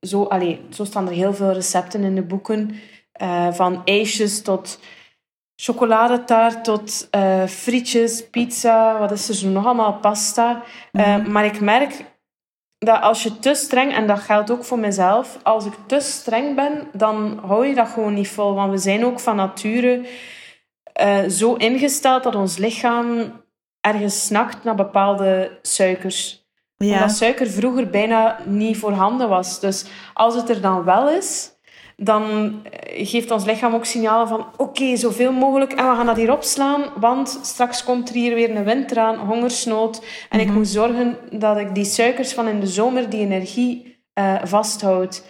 zo, allee, zo staan er heel veel recepten in de boeken. Uh, van ijsjes tot chocoladetaart tot uh, frietjes, pizza, wat is er zo nog allemaal, pasta. Uh, Maar ik merk dat als je te streng, en dat geldt ook voor mezelf, als ik te streng ben, dan hou je dat gewoon niet vol. Want we zijn ook van nature zo ingesteld dat ons lichaam ergens snakt naar bepaalde suikers. Ja. Omdat suiker vroeger bijna niet voorhanden was. Dus als het er dan wel is, dan geeft ons lichaam ook signalen van oké, zoveel mogelijk en we gaan dat hier opslaan, want straks komt er hier weer een winter aan, hongersnood en ik moet zorgen dat ik die suikers van in de zomer, die energie, eh, vasthoud.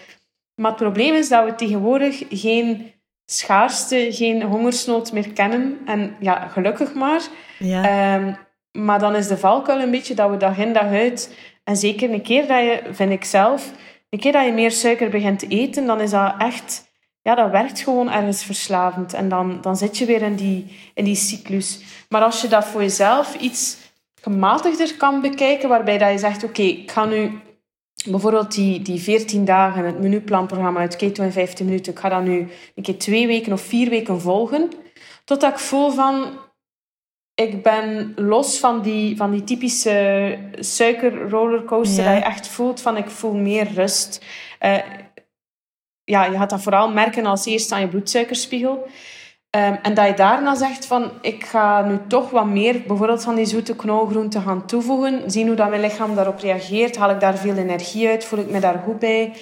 Maar het probleem is dat we tegenwoordig geen schaarste, geen hongersnood meer kennen. En ja, gelukkig maar. Ja. Ehm, maar dan is de valkuil een beetje dat we dag in dag uit... En zeker een keer dat je, vind ik zelf... Een keer dat je meer suiker begint te eten, dan is dat echt... Ja, dat werkt gewoon ergens verslavend. En dan, dan zit je weer in die, in die cyclus. Maar als je dat voor jezelf iets gematigder kan bekijken, waarbij dat je zegt, oké, ik ga nu bijvoorbeeld die, die 14 dagen, het menuplanprogramma uit Keto in 15 minuten, ik ga dat nu een keer twee weken of vier weken volgen, totdat ik voel van, ik ben los van die, van die typische suikerrollercoaster, Ja. dat je echt voelt van, ik voel meer rust. Eh, ja, je gaat dat vooral merken als eerst aan je bloedsuikerspiegel. Ehm, en dat je daarna zegt van, ik ga nu toch wat meer, bijvoorbeeld van die zoete knolgroenten gaan toevoegen. Zien hoe dat mijn lichaam daarop reageert. Haal ik daar veel energie uit? Voel ik me daar goed bij?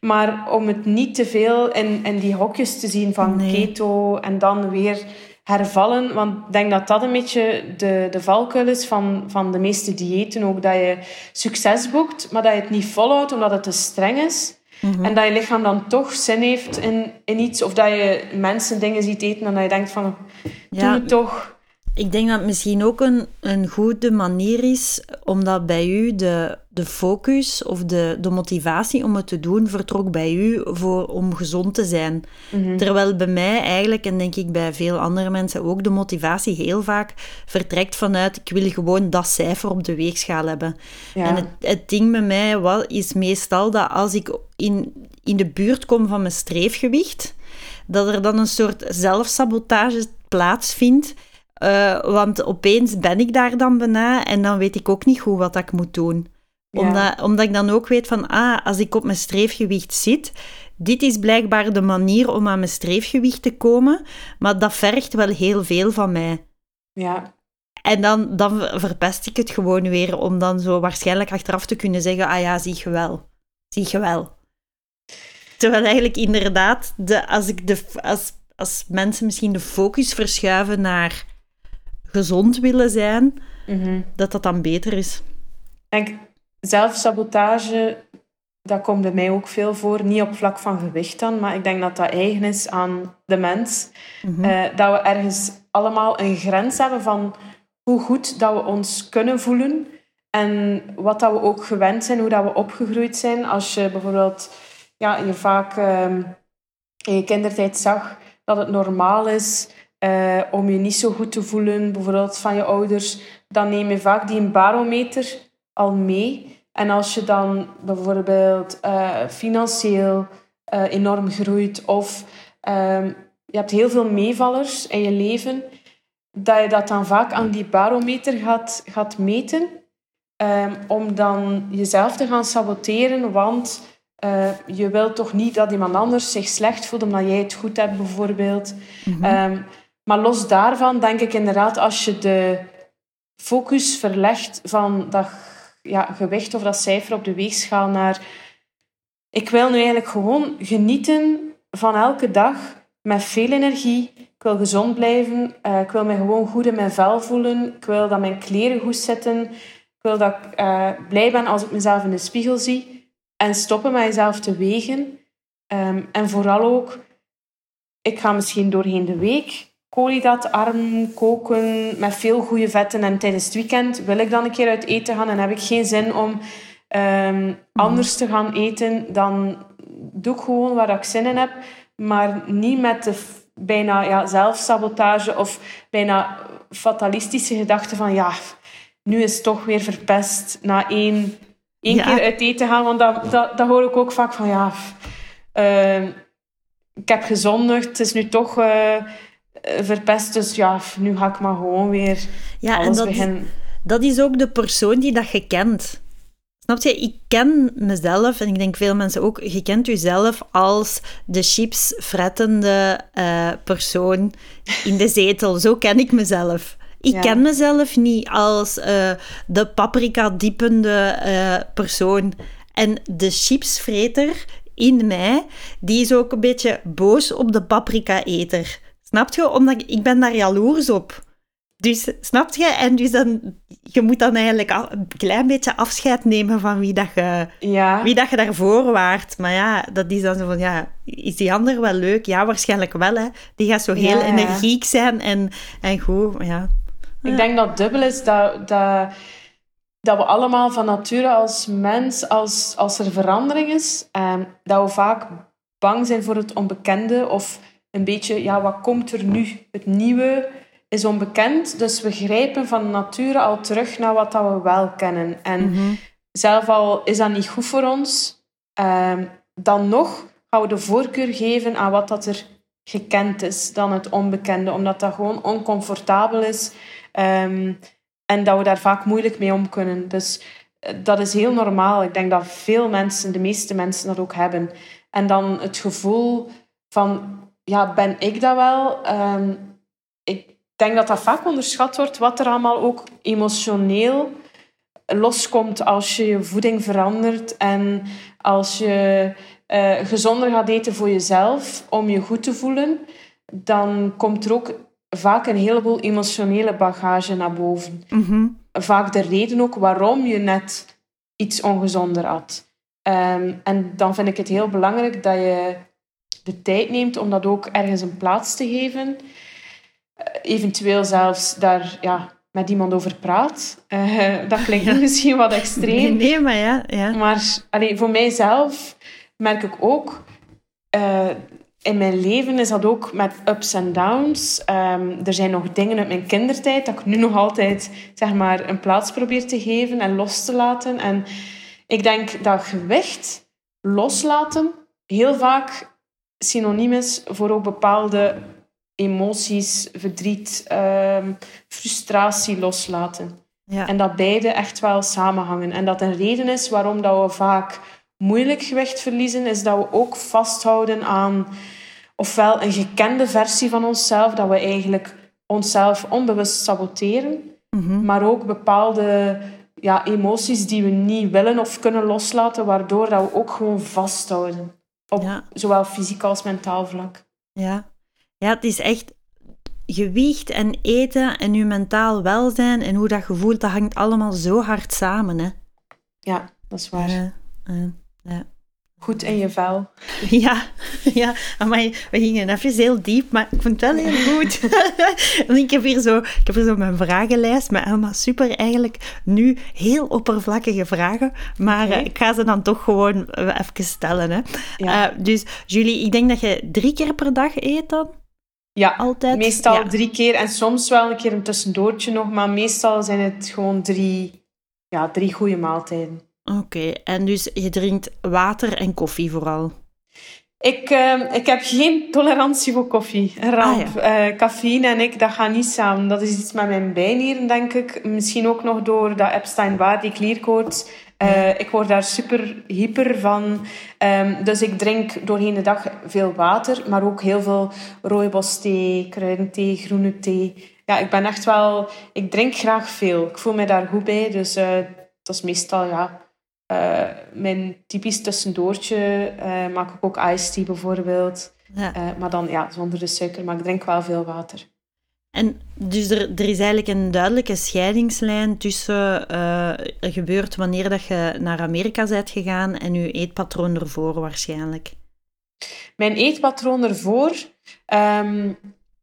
Maar om het niet te veel in, in die hokjes te zien van Nee. keto en dan weer hervallen. Want ik denk dat dat een beetje de, de valkuil is van, van de meeste diëten ook. Dat je succes boekt, maar dat je het niet volhoudt omdat het te streng is. En dat je lichaam dan toch zin heeft in, in iets. Of dat je mensen dingen ziet eten en dat je denkt van... Doe Ja. het toch. Ik denk dat het misschien ook een, een goede manier is, omdat bij u de, de focus of de, de motivatie om het te doen vertrok bij u voor, om gezond te zijn. Terwijl bij mij eigenlijk, en denk ik bij veel andere mensen ook, de motivatie heel vaak vertrekt vanuit ik wil gewoon dat cijfer op de weegschaal hebben. Ja. En het, het ding bij mij wel is meestal dat als ik in, in de buurt kom van mijn streefgewicht, dat er dan een soort zelfsabotage plaatsvindt. Eh, want opeens ben ik daar dan bijna en dan weet ik ook niet goed wat ik moet doen. Ja. Omdat, omdat ik dan ook weet van, ah, als ik op mijn streefgewicht zit, dit is blijkbaar de manier om aan mijn streefgewicht te komen, maar dat vergt wel heel veel van mij. Ja. En dan, dan verpest ik het gewoon weer, om dan zo waarschijnlijk achteraf te kunnen zeggen, ah ja, zie je wel. Zie je wel. Terwijl eigenlijk inderdaad, de, als, ik de, als, als mensen misschien de focus verschuiven naar gezond willen zijn, Mhm. dat dat dan beter is. Ik denk, zelfsabotage, dat komt bij mij ook veel voor. Niet op vlak van gewicht dan, maar ik denk dat dat eigen is aan de mens. Eh, dat we ergens allemaal een grens hebben van hoe goed dat we ons kunnen voelen. En wat dat we ook gewend zijn, hoe dat we opgegroeid zijn. Als je bijvoorbeeld ja, je vaak ehm, in je kindertijd zag dat het normaal is eh, om je niet zo goed te voelen, bijvoorbeeld van je ouders, dan neem je vaak die barometer al mee. En als je dan bijvoorbeeld eh, financieel eh, enorm groeit of ehm, je hebt heel veel meevallers in je leven, dat je dat dan vaak aan die barometer gaat, gaat meten. Ehm, om dan jezelf te gaan saboteren, want je wilt toch niet dat iemand anders zich slecht voelt omdat jij het goed hebt, bijvoorbeeld. Ehm, maar los daarvan denk ik inderdaad, als je de focus verlegt van dat ja, gewicht of dat cijfer op de weegschaal naar... Ik wil nu eigenlijk gewoon genieten van elke dag met veel energie. Ik wil gezond blijven. eh, ik wil me gewoon goed in mijn vel voelen. Ik wil dat mijn kleren goed zitten. Ik wil dat ik eh, blij ben als ik mezelf in de spiegel zie. En stoppen met jezelf te wegen. Ehm, en vooral ook, ik ga misschien doorheen de week koolhydraatarm koken met veel goede vetten. En tijdens het weekend wil ik dan een keer uit eten gaan en heb ik geen zin om ehm, anders te gaan eten. Dan doe ik gewoon waar ik zin in heb. Maar niet met de bijna ja, zelfsabotage of bijna fatalistische gedachte van ja, nu is het toch weer verpest na één, één Ja. keer uit eten gaan. Want dat, dat, dat hoor ik ook vaak van ja, eh, ik heb gezondigd, het is nu toch eh, verpest, dus ja, nu ga ik maar gewoon weer Ja, en dat, beginnen. dat is ook de persoon die dat je kent. Snap je? Ik ken mezelf, en ik denk veel mensen ook, je kent jezelf als de chips frettende eh, persoon in de zetel. Zo ken ik mezelf. Ik ken mezelf niet als uh, de paprika-diepende uh, persoon. En de chipsvreter in mij, die is ook een beetje boos op de paprika-eter. Snap je? Omdat ik, ik ben daar jaloers op. Dus snap je? En dus dan, je moet dan eigenlijk een klein beetje afscheid nemen van wie, dat je, ja. wie dat je daarvoor waart. Maar ja, dat is dan zo van, ja, is die ander wel leuk? Ja, waarschijnlijk wel. Hè. Die gaat zo heel energiek zijn en, en goed. Ja. Ik denk dat dubbel is dat, dat, dat we allemaal van nature als mens, als, als er verandering is, eh, dat we vaak bang zijn voor het onbekende of een beetje, ja, wat komt er nu? Het nieuwe is onbekend, dus we grijpen van nature al terug naar wat dat we wel kennen. En mm zelf al is dat niet goed voor ons, ehm, dan nog gaan we de voorkeur geven aan wat dat er gekend is dan het onbekende, omdat dat gewoon oncomfortabel is ehm, en dat we daar vaak moeilijk mee om kunnen. Dus eh, dat is heel normaal. Ik denk dat veel mensen, de meeste mensen, dat ook hebben. En dan het gevoel van, ja, ben ik dat wel? Ehm, ik denk dat dat vaak onderschat wordt, wat er allemaal ook emotioneel loskomt als je je voeding verandert en als je uh, gezonder gaat eten voor jezelf om je goed te voelen, dan komt er ook vaak een heleboel emotionele bagage naar boven. Mhm. Vaak de reden ook waarom je net iets ongezonder had. Ehm, en dan vind ik het heel belangrijk dat je de tijd neemt om dat ook ergens een plaats te geven. Eh, eventueel zelfs daar ja, met iemand over praat. Uh, dat klinkt misschien wat extreem. Nee, maar ja. ja. Maar allee, voor mijzelf merk ik ook... Uh, in mijn leven is dat ook met ups en downs. Um, er zijn nog dingen uit mijn kindertijd dat ik nu nog altijd zeg maar, een plaats probeer te geven en los te laten. En ik denk dat gewicht loslaten heel vaak synoniem is voor ook bepaalde emoties, verdriet, um, frustratie loslaten. Ja. En dat beide echt wel samenhangen. En dat een reden is waarom dat we vaak moeilijk gewicht verliezen, is dat we ook vasthouden aan ofwel een gekende versie van onszelf, dat we eigenlijk onszelf onbewust saboteren, mhm. maar ook bepaalde ja, emoties die we niet willen of kunnen loslaten, waardoor dat we ook gewoon vasthouden. Op zowel fysiek als mentaal vlak. Ja. ja, het is echt gewicht en eten en je mentaal welzijn en hoe dat gevoelt, dat hangt allemaal zo hard samen. Hè? Ja, dat is waar. ja goed in je vel. Ja, ja. Amai, we gingen even heel diep, maar ik vond het wel heel goed. ik, heb hier zo, ik heb hier zo mijn vragenlijst met allemaal super eigenlijk nu heel oppervlakkige vragen, maar eh, ik ga ze dan toch gewoon eh, even stellen. Hè. Ja. Uh, dus Julie, ik denk dat je drie keer per dag eet dan? Ja, altijd. meestal drie keer en soms wel een keer een tussendoortje nog, maar meestal zijn het gewoon drie, ja, drie goede maaltijden. Oké, en dus je drinkt water en koffie vooral? Ik, uh, ik heb geen tolerantie voor koffie. Ramp. Ah, uh, cafeïne en ik, dat gaat niet samen. Dat is iets met mijn bijnieren, denk ik. Misschien ook nog door dat Epstein-Barr, die klierkoorts. Uh, ik word daar super hyper van. Um, dus ik drink doorheen de dag veel water, maar ook heel veel rooibos-thee, kruidenthee, groene thee. Ja, ik ben echt wel... Ik drink graag veel. Ik voel me daar goed bij, dus dat is meestal, ja uh, mijn typisch tussendoortje uh, maak ik ook iced tea bijvoorbeeld. Ja. Uh, maar dan ja, zonder de suiker, maar ik drink wel veel water. En dus er, er is eigenlijk een duidelijke scheidingslijn tussen er gebeurt wanneer dat je naar Amerika bent gegaan en je eetpatroon ervoor waarschijnlijk. Mijn eetpatroon ervoor... Um,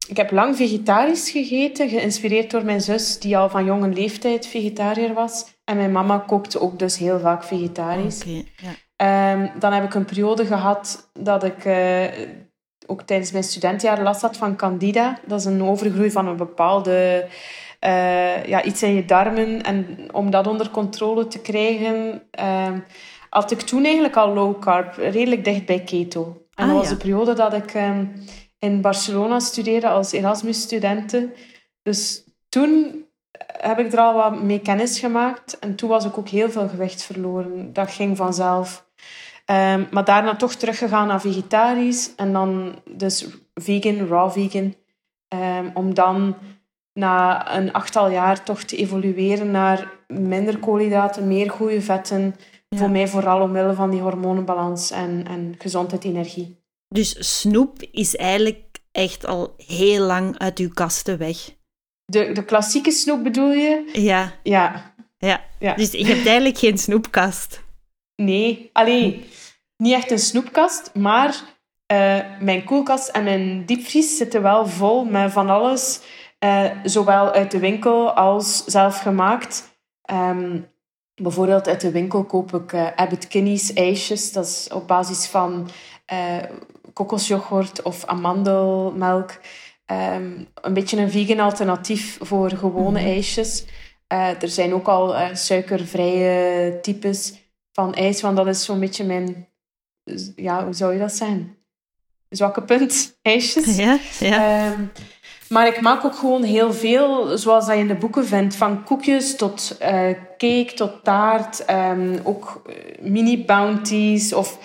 ik heb lang vegetarisch gegeten, geïnspireerd door mijn zus, die al van jonge leeftijd vegetariër was. En mijn mama kookte ook dus heel vaak vegetarisch. Okay, ja. Ehm, dan heb ik een periode gehad dat ik uh, ook tijdens mijn studentenjaar last had van candida. Dat is een overgroei van een bepaalde... Uh, ja, iets in je darmen. En om dat onder controle te krijgen, uh, had ik toen eigenlijk al low carb, redelijk dicht bij keto. En ah, dat was de periode dat ik ehm, in Barcelona studeerde als Erasmus-studenten. Dus toen heb ik er al wat mee kennis gemaakt. En toen was ik ook heel veel gewicht verloren. Dat ging vanzelf. Um, maar daarna toch teruggegaan naar vegetarisch. En dan dus vegan, raw vegan. Um, om dan na een achttal jaar toch te evolueren naar minder koolhydraten, meer goede vetten. Voor mij vooral omwille van die hormonenbalans en, en gezondheid, energie. Dus snoep is eigenlijk echt al heel lang uit uw kasten weg. De, de klassieke snoep bedoel je? Ja. Ja. Ja. ja. Dus je hebt eigenlijk geen snoepkast. Nee, alleen niet echt een snoepkast, maar uh, mijn koelkast en mijn diepvries zitten wel vol met van alles. Uh, zowel uit de winkel als zelf gemaakt. Um, bijvoorbeeld uit de winkel koop ik uh, Abbott Kinney's ijsjes. Dat is op basis van kokosyoghurt of amandelmelk. Um, een beetje een vegan alternatief voor gewone mm ijsjes. er zijn ook al suikervrije types van ijs, want dat is zo'n beetje mijn... Ja, hoe zou je dat zijn? zwakke punt, ijsjes. Ja, ja. Um, maar ik maak ook gewoon heel veel, zoals dat je in de boeken vindt. Van koekjes tot uh, cake, tot taart. Um, ook eh, mini-bounties of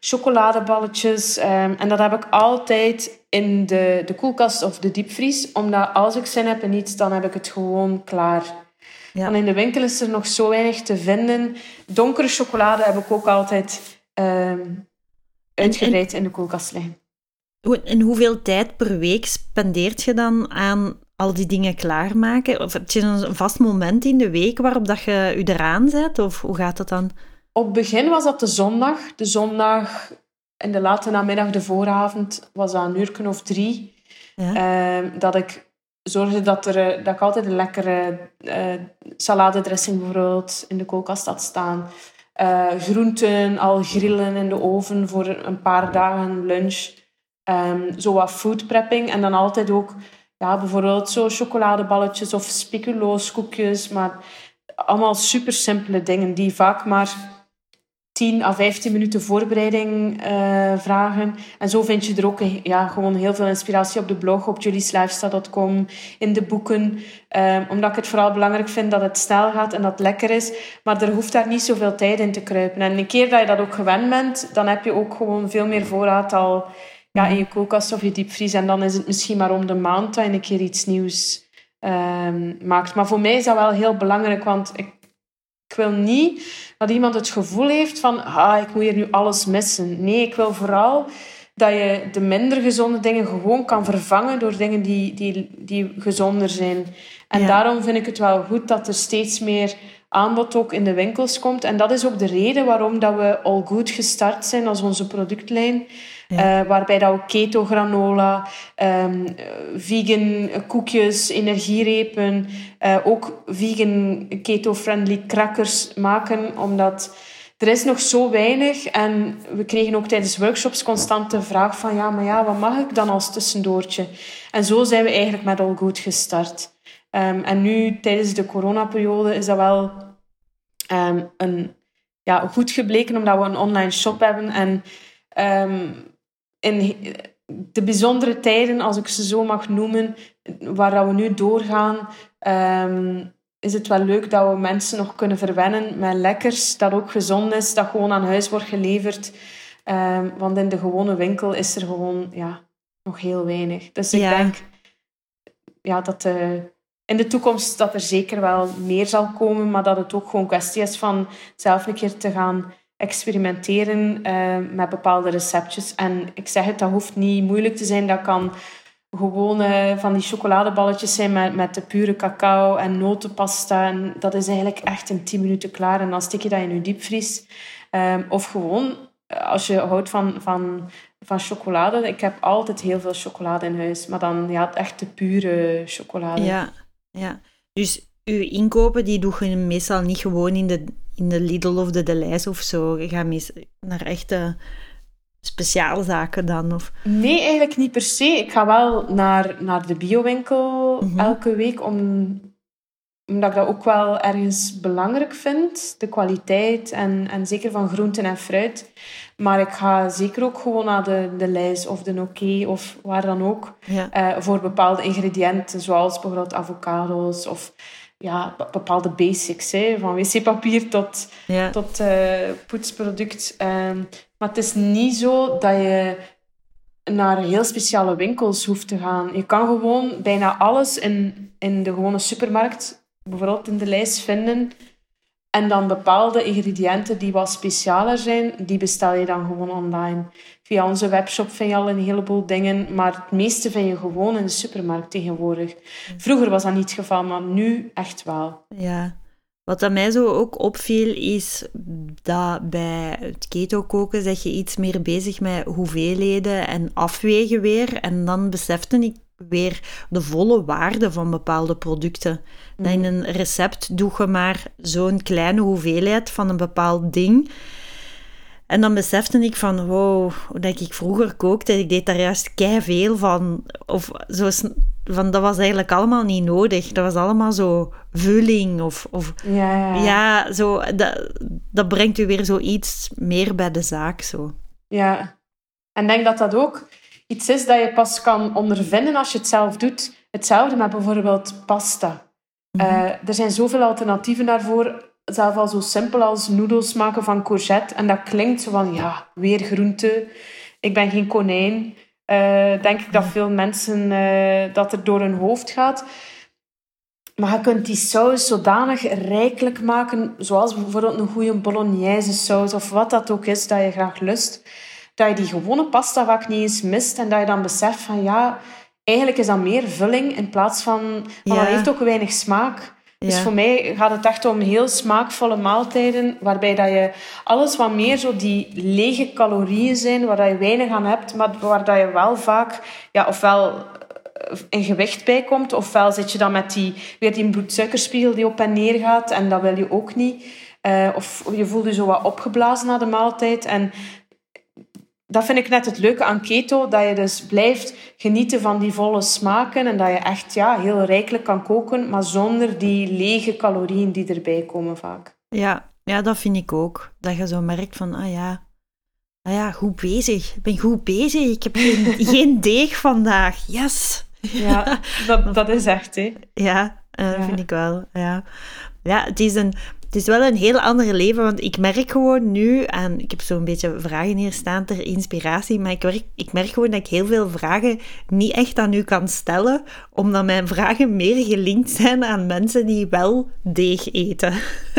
chocoladeballetjes. Um, en dat heb ik altijd in de, de koelkast of de diepvries. Omdat als ik zin heb in iets, dan heb ik het gewoon klaar. Ja. En in de winkel is er nog zo weinig te vinden. Donkere chocolade heb ik ook altijd um, uitgebreid in de koelkast liggen. En hoeveel tijd per week spendeert je dan aan al die dingen klaarmaken? Of heb je een vast moment in de week waarop dat je je eraan zet? Of hoe gaat dat dan? Op begin was dat de zondag. De zondag in de late namiddag, de vooravond, was dat een uur of drie. Ja. Ehm, dat ik zorgde dat, er, eh, dat ik altijd een lekkere uh, saladedressing bijvoorbeeld in de koelkast had staan. Uh, groenten al grillen in de oven voor een paar dagen lunch. Um, zo wat food prepping. En dan altijd ook ja, bijvoorbeeld zo chocoladeballetjes of speculooskoekjes. Maar allemaal super simpele dingen die vaak maar 10 à 15 minuten voorbereiding uh, vragen. En zo vind je er ook ja, gewoon heel veel inspiratie op de blog, op julieslifestyle.com, in de boeken. Um, omdat ik het vooral belangrijk vind dat het snel gaat en dat het lekker is. Maar er hoeft daar niet zoveel tijd in te kruipen. En een keer dat je dat ook gewend bent, dan heb je ook gewoon veel meer voorraad al ja, in je koelkast of je diepvries. En dan is het misschien maar om de maand dat je een keer iets nieuws um, maakt. Maar voor mij is dat wel heel belangrijk, want ik wil niet dat iemand het gevoel heeft van ah, ik moet hier nu alles missen. Nee, ik wil vooral dat je de minder gezonde dingen gewoon kan vervangen door dingen die, die, die gezonder zijn. En daarom vind ik het wel goed dat er steeds meer aanbod ook in de winkels komt. En dat is ook de reden waarom dat we al goed gestart zijn als onze productlijn. Uh, waarbij dat keto granola, um, vegan koekjes, energierepen, uh, ook vegan keto-friendly crackers maken, omdat er is nog zo weinig. En we kregen ook tijdens workshops constant de vraag van ja, maar ja, wat mag ik dan als tussendoortje? En zo zijn we eigenlijk met al goed gestart. Um, en nu, tijdens de coronaperiode, is dat wel um, een, ja, goed gebleken, omdat we een online shop hebben. En in de bijzondere tijden, als ik ze zo mag noemen, waar we nu doorgaan, um, is het wel leuk dat we mensen nog kunnen verwennen met lekkers, dat ook gezond is, dat gewoon aan huis wordt geleverd. Um, want in de gewone winkel is er gewoon ja, nog heel weinig. Dus ik denk ja, dat de, in de toekomst dat er zeker wel meer zal komen, maar dat het ook gewoon kwestie is van zelf een keer te gaan experimenteren uh, met bepaalde receptjes. En ik zeg het, dat hoeft niet moeilijk te zijn. Dat kan gewoon van die chocoladeballetjes zijn met, met de pure cacao en notenpasta. En dat is eigenlijk echt in 10 minuten klaar. En dan stik je dat in je diepvries. Um, of gewoon, als je houdt van, van, van chocolade. Ik heb altijd heel veel chocolade in huis. Maar dan ja, echt de pure chocolade. Ja, ja. Dus uw inkopen, die doe je meestal niet gewoon in de in de Lidl of de Deleuze of zo? Je gaat mis naar echte speciaalzaken dan? Of? Nee, eigenlijk niet per se. Ik ga wel naar, naar de biowinkel mm elke week, om, omdat ik dat ook wel ergens belangrijk vind. De kwaliteit en, en zeker van groenten en fruit. Maar ik ga zeker ook gewoon naar de, de lijst of de Noké of waar dan ook. Uh, voor bepaalde ingrediënten, zoals bijvoorbeeld avocado's of ja, bepaalde basics. Hè, van wc-papier tot, tot uh, poetsproduct. Um, maar het is niet zo dat je naar heel speciale winkels hoeft te gaan. Je kan gewoon bijna alles in, in de gewone supermarkt, bijvoorbeeld in de lijst vinden. En dan bepaalde ingrediënten die wat specialer zijn, die bestel je dan gewoon online. Via onze webshop vind je al een heleboel dingen, maar het meeste vind je gewoon in de supermarkt tegenwoordig. Vroeger was dat niet het geval, maar nu echt wel. Ja. Wat aan mij zo ook opviel, is dat bij het keto koken zeg je iets meer bezig met hoeveelheden en afwegen weer. En dan besefte ik weer de volle waarde van bepaalde producten. Dat in een recept doe je maar zo'n kleine hoeveelheid van een bepaald ding. En dan besefte ik van, wow, dat ik vroeger kookte, ik deed daar juist kei veel van. Of zo, van, dat was eigenlijk allemaal niet nodig. Dat was allemaal zo vulling of... of ja, ja. ja, zo, dat, dat brengt u weer zoiets meer bij de zaak, zo. Ja. En denk dat dat ook iets is dat je pas kan ondervinden als je het zelf doet. Hetzelfde met bijvoorbeeld pasta. Mm er zijn zoveel alternatieven daarvoor. Zelf al zo simpel als noedels maken van courgette. En dat klinkt zo van, ja, weer groente. Ik ben geen konijn. Uh, denk ik dat veel mensen uh, dat er door hun hoofd gaat. Maar je kunt die saus zodanig rijkelijk maken, zoals bijvoorbeeld een goede bolognese saus of wat dat ook is dat je graag lust, dat je die gewone pasta vaak niet eens mist en dat je dan beseft van ja, eigenlijk is dat meer vulling in plaats van... Maar ja. dat heeft ook weinig smaak. Dus voor mij gaat het echt om heel smaakvolle maaltijden, waarbij dat je alles wat meer zo die lege calorieën zijn, waar dat je weinig aan hebt, maar waar dat je wel vaak, ja, ofwel in gewicht bij komt, ofwel zit je dan met die, weer die bloedsuikerspiegel die op en neer gaat, en dat wil je ook niet. Uh, of je voelt je zo wat opgeblazen na de maaltijd. En dat vind ik net het leuke aan keto, dat je dus blijft genieten van die volle smaken en dat je echt ja, heel rijkelijk kan koken, maar zonder die lege calorieën die erbij komen vaak. Ja, ja dat vind ik ook. Dat je zo merkt van, ah ja, ah ja goed bezig. Ik ben goed bezig. Ik heb geen, geen deeg vandaag. Yes! Ja, dat, dat is echt, hè. Ja, uh, ja. vind ik wel. Ja. ja, het is een het is wel een heel ander leven, want ik merk gewoon nu, en ik heb zo'n beetje vragen hier staan ter inspiratie, maar ik merk, ik merk gewoon dat ik heel veel vragen niet echt aan u kan stellen, omdat mijn vragen meer gelinkt zijn aan mensen die wel deeg eten.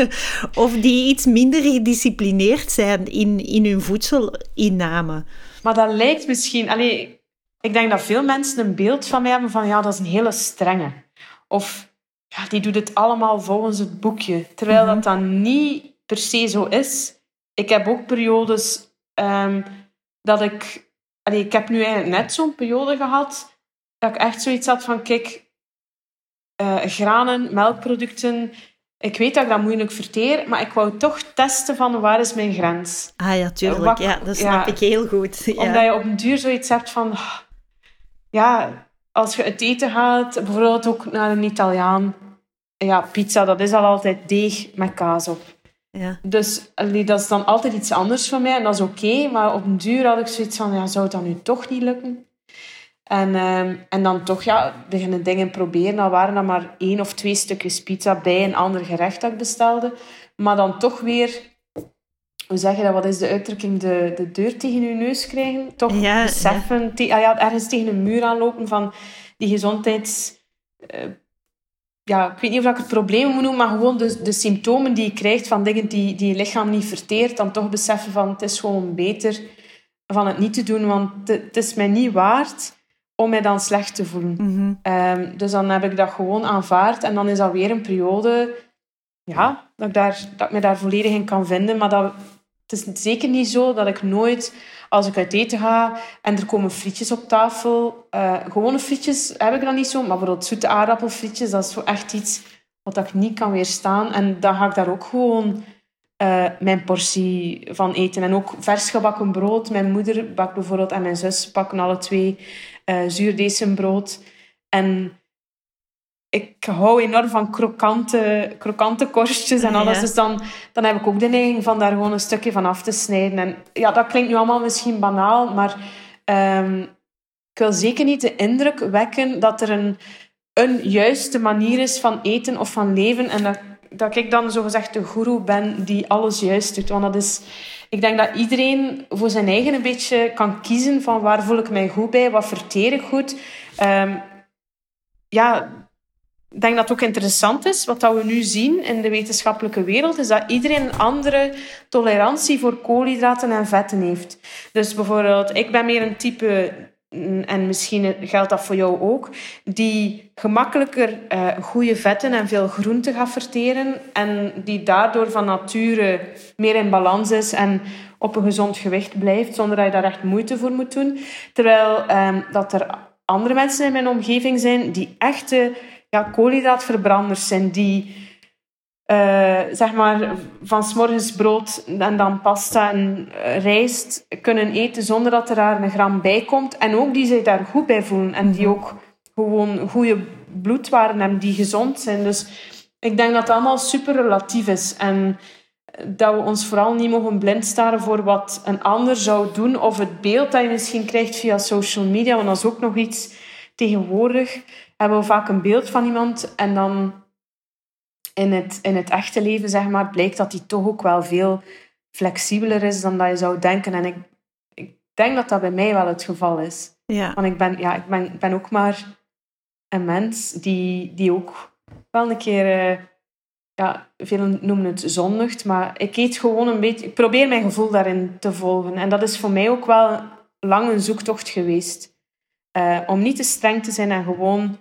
of die iets minder gedisciplineerd zijn in, in hun voedselinname. Maar dat lijkt misschien... Allee, ik denk dat veel mensen een beeld van mij hebben van ja, dat is een hele strenge. Of ja, die doet het allemaal volgens het boekje. Terwijl dat dan niet per se zo is. Ik heb ook periodes um, dat ik... Allee, ik heb nu eigenlijk net zo'n periode gehad dat ik echt zoiets had van, kijk, uh, granen, melkproducten... Ik weet dat ik dat moeilijk verteer, maar ik wou toch testen van waar is mijn grens. Ah ja, tuurlijk. Wat, ja, dat snap ja, ik heel goed. Ja. Omdat je op een duur zoiets hebt van... Ja, als je het eten gaat, bijvoorbeeld ook naar een Italiaan. Ja, pizza, dat is al altijd deeg met kaas op. Ja. Dus allee, dat is dan altijd iets anders voor mij en dat is oké. maar op een duur had ik zoiets van, ja, zou het dan nu toch niet lukken? En, uh, en dan toch ja, beginnen dingen proberen. Dan waren er maar één of twee stukjes pizza bij een ander gerecht dat ik bestelde. Maar dan toch weer hoe zeg je dat, wat is de uitdrukking, de, de deur tegen je neus krijgen. Toch ja, beseffen, ja. ah ja, ergens tegen een muur aanlopen van die gezondheids... Uh, ja, ik weet niet of ik het probleem moet noemen, maar gewoon de, de symptomen die je krijgt van dingen die, die je lichaam niet verteert, dan toch beseffen van het is gewoon beter van het niet te doen, want het, het is mij niet waard om mij dan slecht te voelen. Mm -hmm. um, dus dan heb ik dat gewoon aanvaard en dan is dat weer een periode ja, dat, ik daar, dat ik me daar volledig in kan vinden, maar dat het is zeker niet zo dat ik nooit, als ik uit eten ga en er komen frietjes op tafel, uh, gewone frietjes heb ik dan niet zo, maar bijvoorbeeld zoete aardappelfrietjes, dat is zo echt iets wat ik niet kan weerstaan. En dan ga ik daar ook gewoon uh, mijn portie van eten. En ook vers gebakken brood. Mijn moeder bakt bijvoorbeeld en mijn zus pakken alle twee uh, zuurdesembrood. En ik hou enorm van krokante, krokante korstjes en alles. Dus dan, dan heb ik ook de neiging van daar gewoon een stukje van af te snijden. En ja, dat klinkt nu allemaal misschien banaal, maar um, ik wil zeker niet de indruk wekken dat er een, een juiste manier is van eten of van leven. En dat, dat ik dan zogezegd de guru ben die alles juist doet. Want dat is, ik denk dat iedereen voor zijn eigen een beetje kan kiezen van waar voel ik mij goed bij, wat verteer ik goed. Ehm, ja, ik denk dat het ook interessant is, wat dat we nu zien in de wetenschappelijke wereld, is dat iedereen een andere tolerantie voor koolhydraten en vetten heeft. Dus bijvoorbeeld, ik ben meer een type, en misschien geldt dat voor jou ook, die gemakkelijker uh, goede vetten en veel groenten gaat verteren en die daardoor van nature meer in balans is en op een gezond gewicht blijft, zonder dat je daar echt moeite voor moet doen. Terwijl um, dat er andere mensen in mijn omgeving zijn die echte ja, koolhydraatverbranders zijn die uh, zeg maar van s'morgens brood en dan pasta en uh, rijst kunnen eten zonder dat er daar een gram bij komt. En ook die zich daar goed bij voelen en die ook gewoon goede bloedwaarden hebben, die gezond zijn. Dus ik denk dat het allemaal super relatief is. En dat we ons vooral niet mogen blind staren voor wat een ander zou doen. Of het beeld dat je misschien krijgt via social media. Want dat is ook nog iets tegenwoordig hebben we vaak een beeld van iemand en dan in het, in het echte leven, zeg maar, blijkt dat die toch ook wel veel flexibeler is dan dat je zou denken. En ik, ik denk dat dat bij mij wel het geval is. Ja. Want ik ben, ja, ik ben, ben ook maar een mens die, die ook wel een keer... Uh, ja, velen noemen het zondigt, maar ik eet gewoon een beetje... Ik probeer mijn gevoel daarin te volgen. En dat is voor mij ook wel lang een zoektocht geweest. Uh, om niet te streng te zijn en gewoon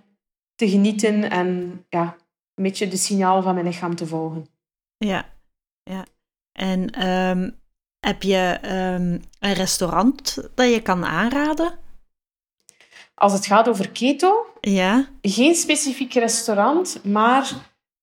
te genieten en ja, een beetje de signaal van mijn lichaam te volgen. Ja, ja. En um, heb je um, een restaurant dat je kan aanraden? Als het gaat over keto? Ja. Geen specifiek restaurant, maar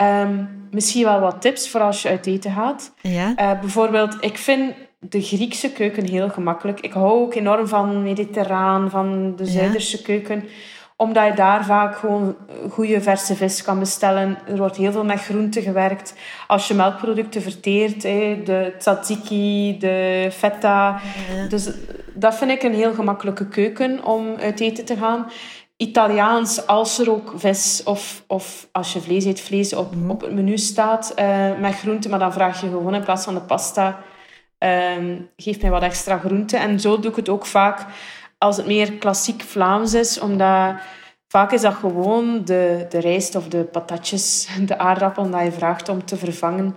um, misschien wel wat tips voor als je uit eten gaat. Ja. Uh, bijvoorbeeld, ik vind de Griekse keuken heel gemakkelijk. Ik hou ook enorm van mediterraan, van de Zuiderse ja. keuken omdat je daar vaak gewoon goede verse vis kan bestellen. Er wordt heel veel met groenten gewerkt. Als je melkproducten verteert, de tzatziki, de feta. Dus dat vind ik een heel gemakkelijke keuken om uit eten te gaan. Italiaans, als er ook vis of, of als je vlees eet, vlees op, op het menu staat uh, met groenten. Maar dan vraag je gewoon in plaats van de pasta, um, geef mij wat extra groenten. En zo doe ik het ook vaak als het meer klassiek Vlaams is, omdat vaak is dat gewoon de, de rijst of de patatjes, de aardappelen dat je vraagt om te vervangen.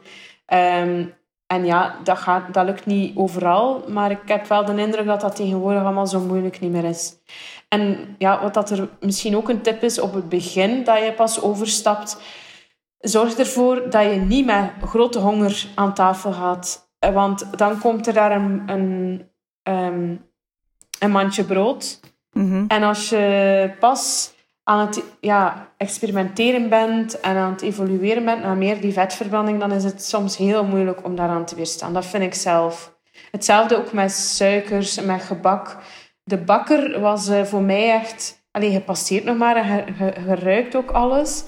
Um, en ja, dat, gaat, dat lukt niet overal, maar ik heb wel de indruk dat dat tegenwoordig allemaal zo moeilijk niet meer is. En ja, wat dat er misschien ook een tip is op het begin dat je pas overstapt, zorg ervoor dat je niet met grote honger aan tafel gaat. Want dan komt er daar een, um, een mandje brood. Mm-hmm. En als je pas aan het ja, experimenteren bent en aan het evolueren bent naar meer die vetverbranding, dan is het soms heel moeilijk om daaraan te weerstaan. Dat vind ik zelf. Hetzelfde ook met suikers en met gebak. De bakker was uh, voor mij echt... Allee, je passeert nog maar en je, ruikt ook alles.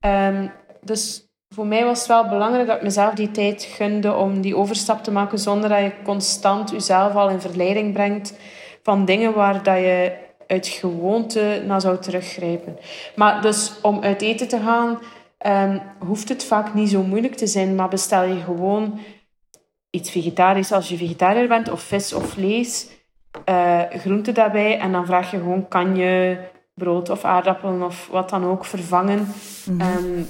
Um, dus voor mij was het wel belangrijk dat ik mezelf die tijd gunde om die overstap te maken zonder dat je constant jezelf al in verleiding brengt van dingen waar dat je uit gewoonte naar zou teruggrijpen. Maar dus om uit eten te gaan, um, hoeft het vaak niet zo moeilijk te zijn. Maar bestel je gewoon iets vegetarisch als je vegetariër bent, of vis of vlees, uh, groente daarbij. En dan vraag je gewoon, kan je brood of aardappelen of wat dan ook vervangen? Mm-hmm. Um,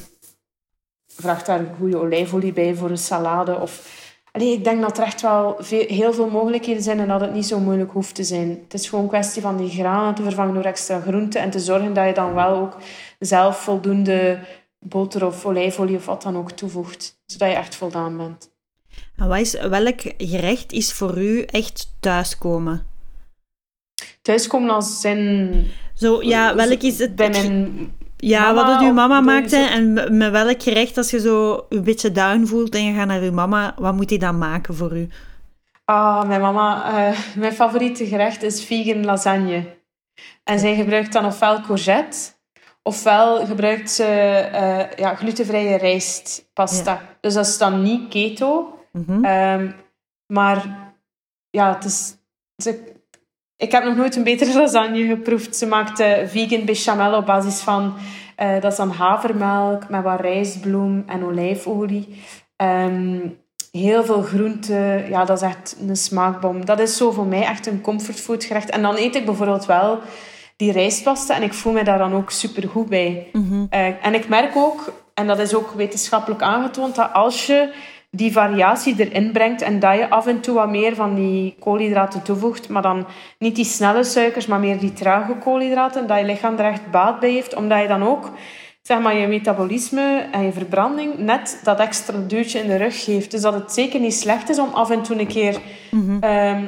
vraag daar goede olijfolie bij voor een salade of Allee, ik denk dat er echt wel veel, heel veel mogelijkheden zijn en dat het niet zo moeilijk hoeft te zijn. Het is gewoon een kwestie van die granen te vervangen door extra groenten en te zorgen dat je dan wel ook zelf voldoende boter of olijfolie of wat dan ook toevoegt, zodat je echt voldaan bent. En wat is, welk gerecht is voor u echt thuiskomen? Thuiskomen als zin... Zo, ja, welk is het... Bij mijn ja, mama, wat het uw mama maakte en met welk gerecht, als je zo een beetje down voelt en je gaat naar uw mama, wat moet die dan maken voor u? Ah, mijn mama, uh, mijn favoriete gerecht is vegan lasagne. En zij gebruikt dan ofwel courgette, ofwel gebruikt ze uh, ja, glutenvrije rijstpasta. Ja. Dus dat is dan niet keto. Mhm. Um, maar ja, het is, ze, ik heb nog nooit een betere lasagne geproefd. Ze maakt uh, vegan bechamel op basis van Eh, dat is dan havermelk met wat rijstbloem en olijfolie. Ehm, heel veel groenten. Ja, dat is echt een smaakbom. Dat is zo voor mij echt een comfortfood gerecht. En dan eet ik bijvoorbeeld wel die rijstpasta en ik voel me daar dan ook super goed bij. Mhm. Eh, en ik merk ook, en dat is ook wetenschappelijk aangetoond, dat als je die variatie erin brengt en dat je af en toe wat meer van die koolhydraten toevoegt, maar dan niet die snelle suikers, maar meer die trage koolhydraten, dat je lichaam er echt baat bij heeft, omdat je dan ook zeg maar, je metabolisme en je verbranding net dat extra duwtje in de rug geeft. Dus dat het zeker niet slecht is om af en toe een keer ehm,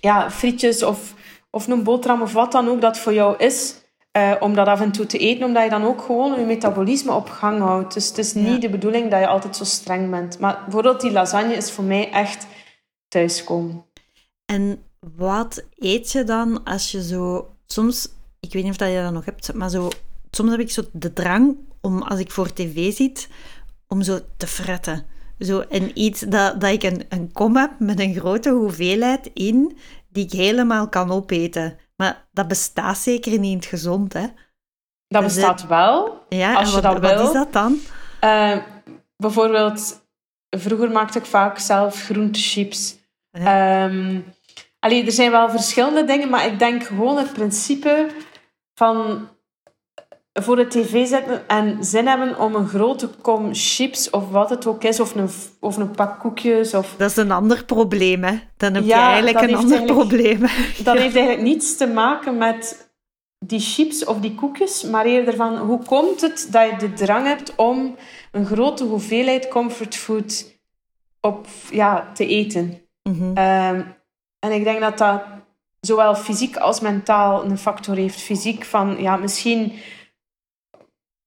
ja, frietjes of, of een boterham of wat dan ook dat voor jou is, eh, om dat af en toe te eten, omdat je dan ook gewoon je metabolisme op gang houdt. Dus het is niet de bedoeling dat je altijd zo streng bent. Maar bijvoorbeeld die lasagne is voor mij echt thuiskomen. En wat eet je dan als je zo... Soms, ik weet niet of dat je dat nog hebt, maar zo, soms heb ik zo de drang om, als ik voor tv zit, om zo te fretten. Zo, en iets dat, dat ik een, een kom heb met een grote hoeveelheid in, die ik helemaal kan opeten. Maar dat bestaat zeker niet in het gezond, hè? Dat Dus bestaat wel. Ja, Als en je wat, dat wat wil. is dat dan? Eh, bijvoorbeeld, vroeger maakte ik vaak zelf groentechips. Ehm allee, er zijn wel verschillende dingen, maar ik denk gewoon het principe van voor de tv zitten en zin hebben om een grote kom chips of wat het ook is, of een, of een pak koekjes. Of, Dat is een ander probleem, hè? Dan heb je Ja, eigenlijk een ander eigenlijk- probleem. dat heeft eigenlijk niets te maken met die chips of die koekjes, maar eerder van hoe komt het dat je de drang hebt om een grote hoeveelheid comfortfood op, ja, te eten. Mhm. Ehm, en ik denk dat dat zowel fysiek als mentaal een factor heeft. Fysiek van, ja, misschien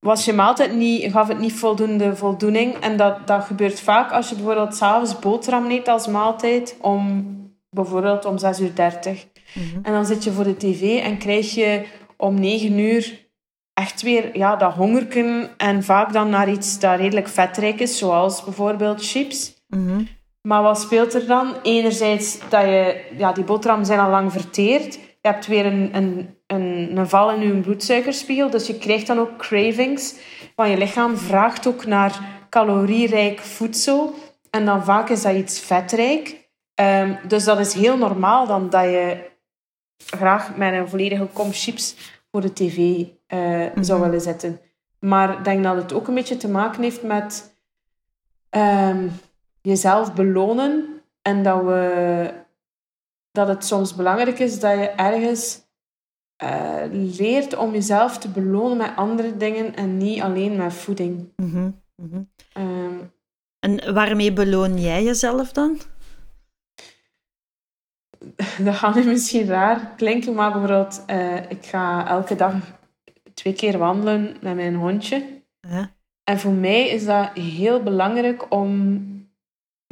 was je maaltijd niet, gaf het niet voldoende voldoening. En dat, dat gebeurt vaak als je bijvoorbeeld s'avonds boterham eet als maaltijd, om, bijvoorbeeld om 6 uur 30. Mhm. En dan zit je voor de tv en krijg je om 9 uur echt weer ja, dat hongerken. En vaak dan naar iets dat redelijk vetrijk is, zoals bijvoorbeeld chips. Mhm. Maar wat speelt er dan? Enerzijds dat je, ja, die boterhammen zijn al lang verteerd. Je hebt weer een, een, een, een val in je bloedsuikerspiegel. Dus je krijgt dan ook cravings. Want je lichaam vraagt ook naar calorierijk voedsel. En dan vaak is dat iets vetrijk. Ehm, dus dat is heel normaal dan dat je graag met een volledige kom chips voor de tv eh, zou willen zitten. Maar ik denk dat het ook een beetje te maken heeft met ehm, jezelf belonen. En dat, we, dat het soms belangrijk is dat je ergens eh, leert om jezelf te belonen met andere dingen en niet alleen met voeding. Mhm. Mhm. Ehm, En waarmee beloon jij jezelf dan? dat gaat nu misschien raar klinken, maar bijvoorbeeld, eh, ik ga elke dag twee keer wandelen met mijn hondje. Ja. En voor mij is dat heel belangrijk om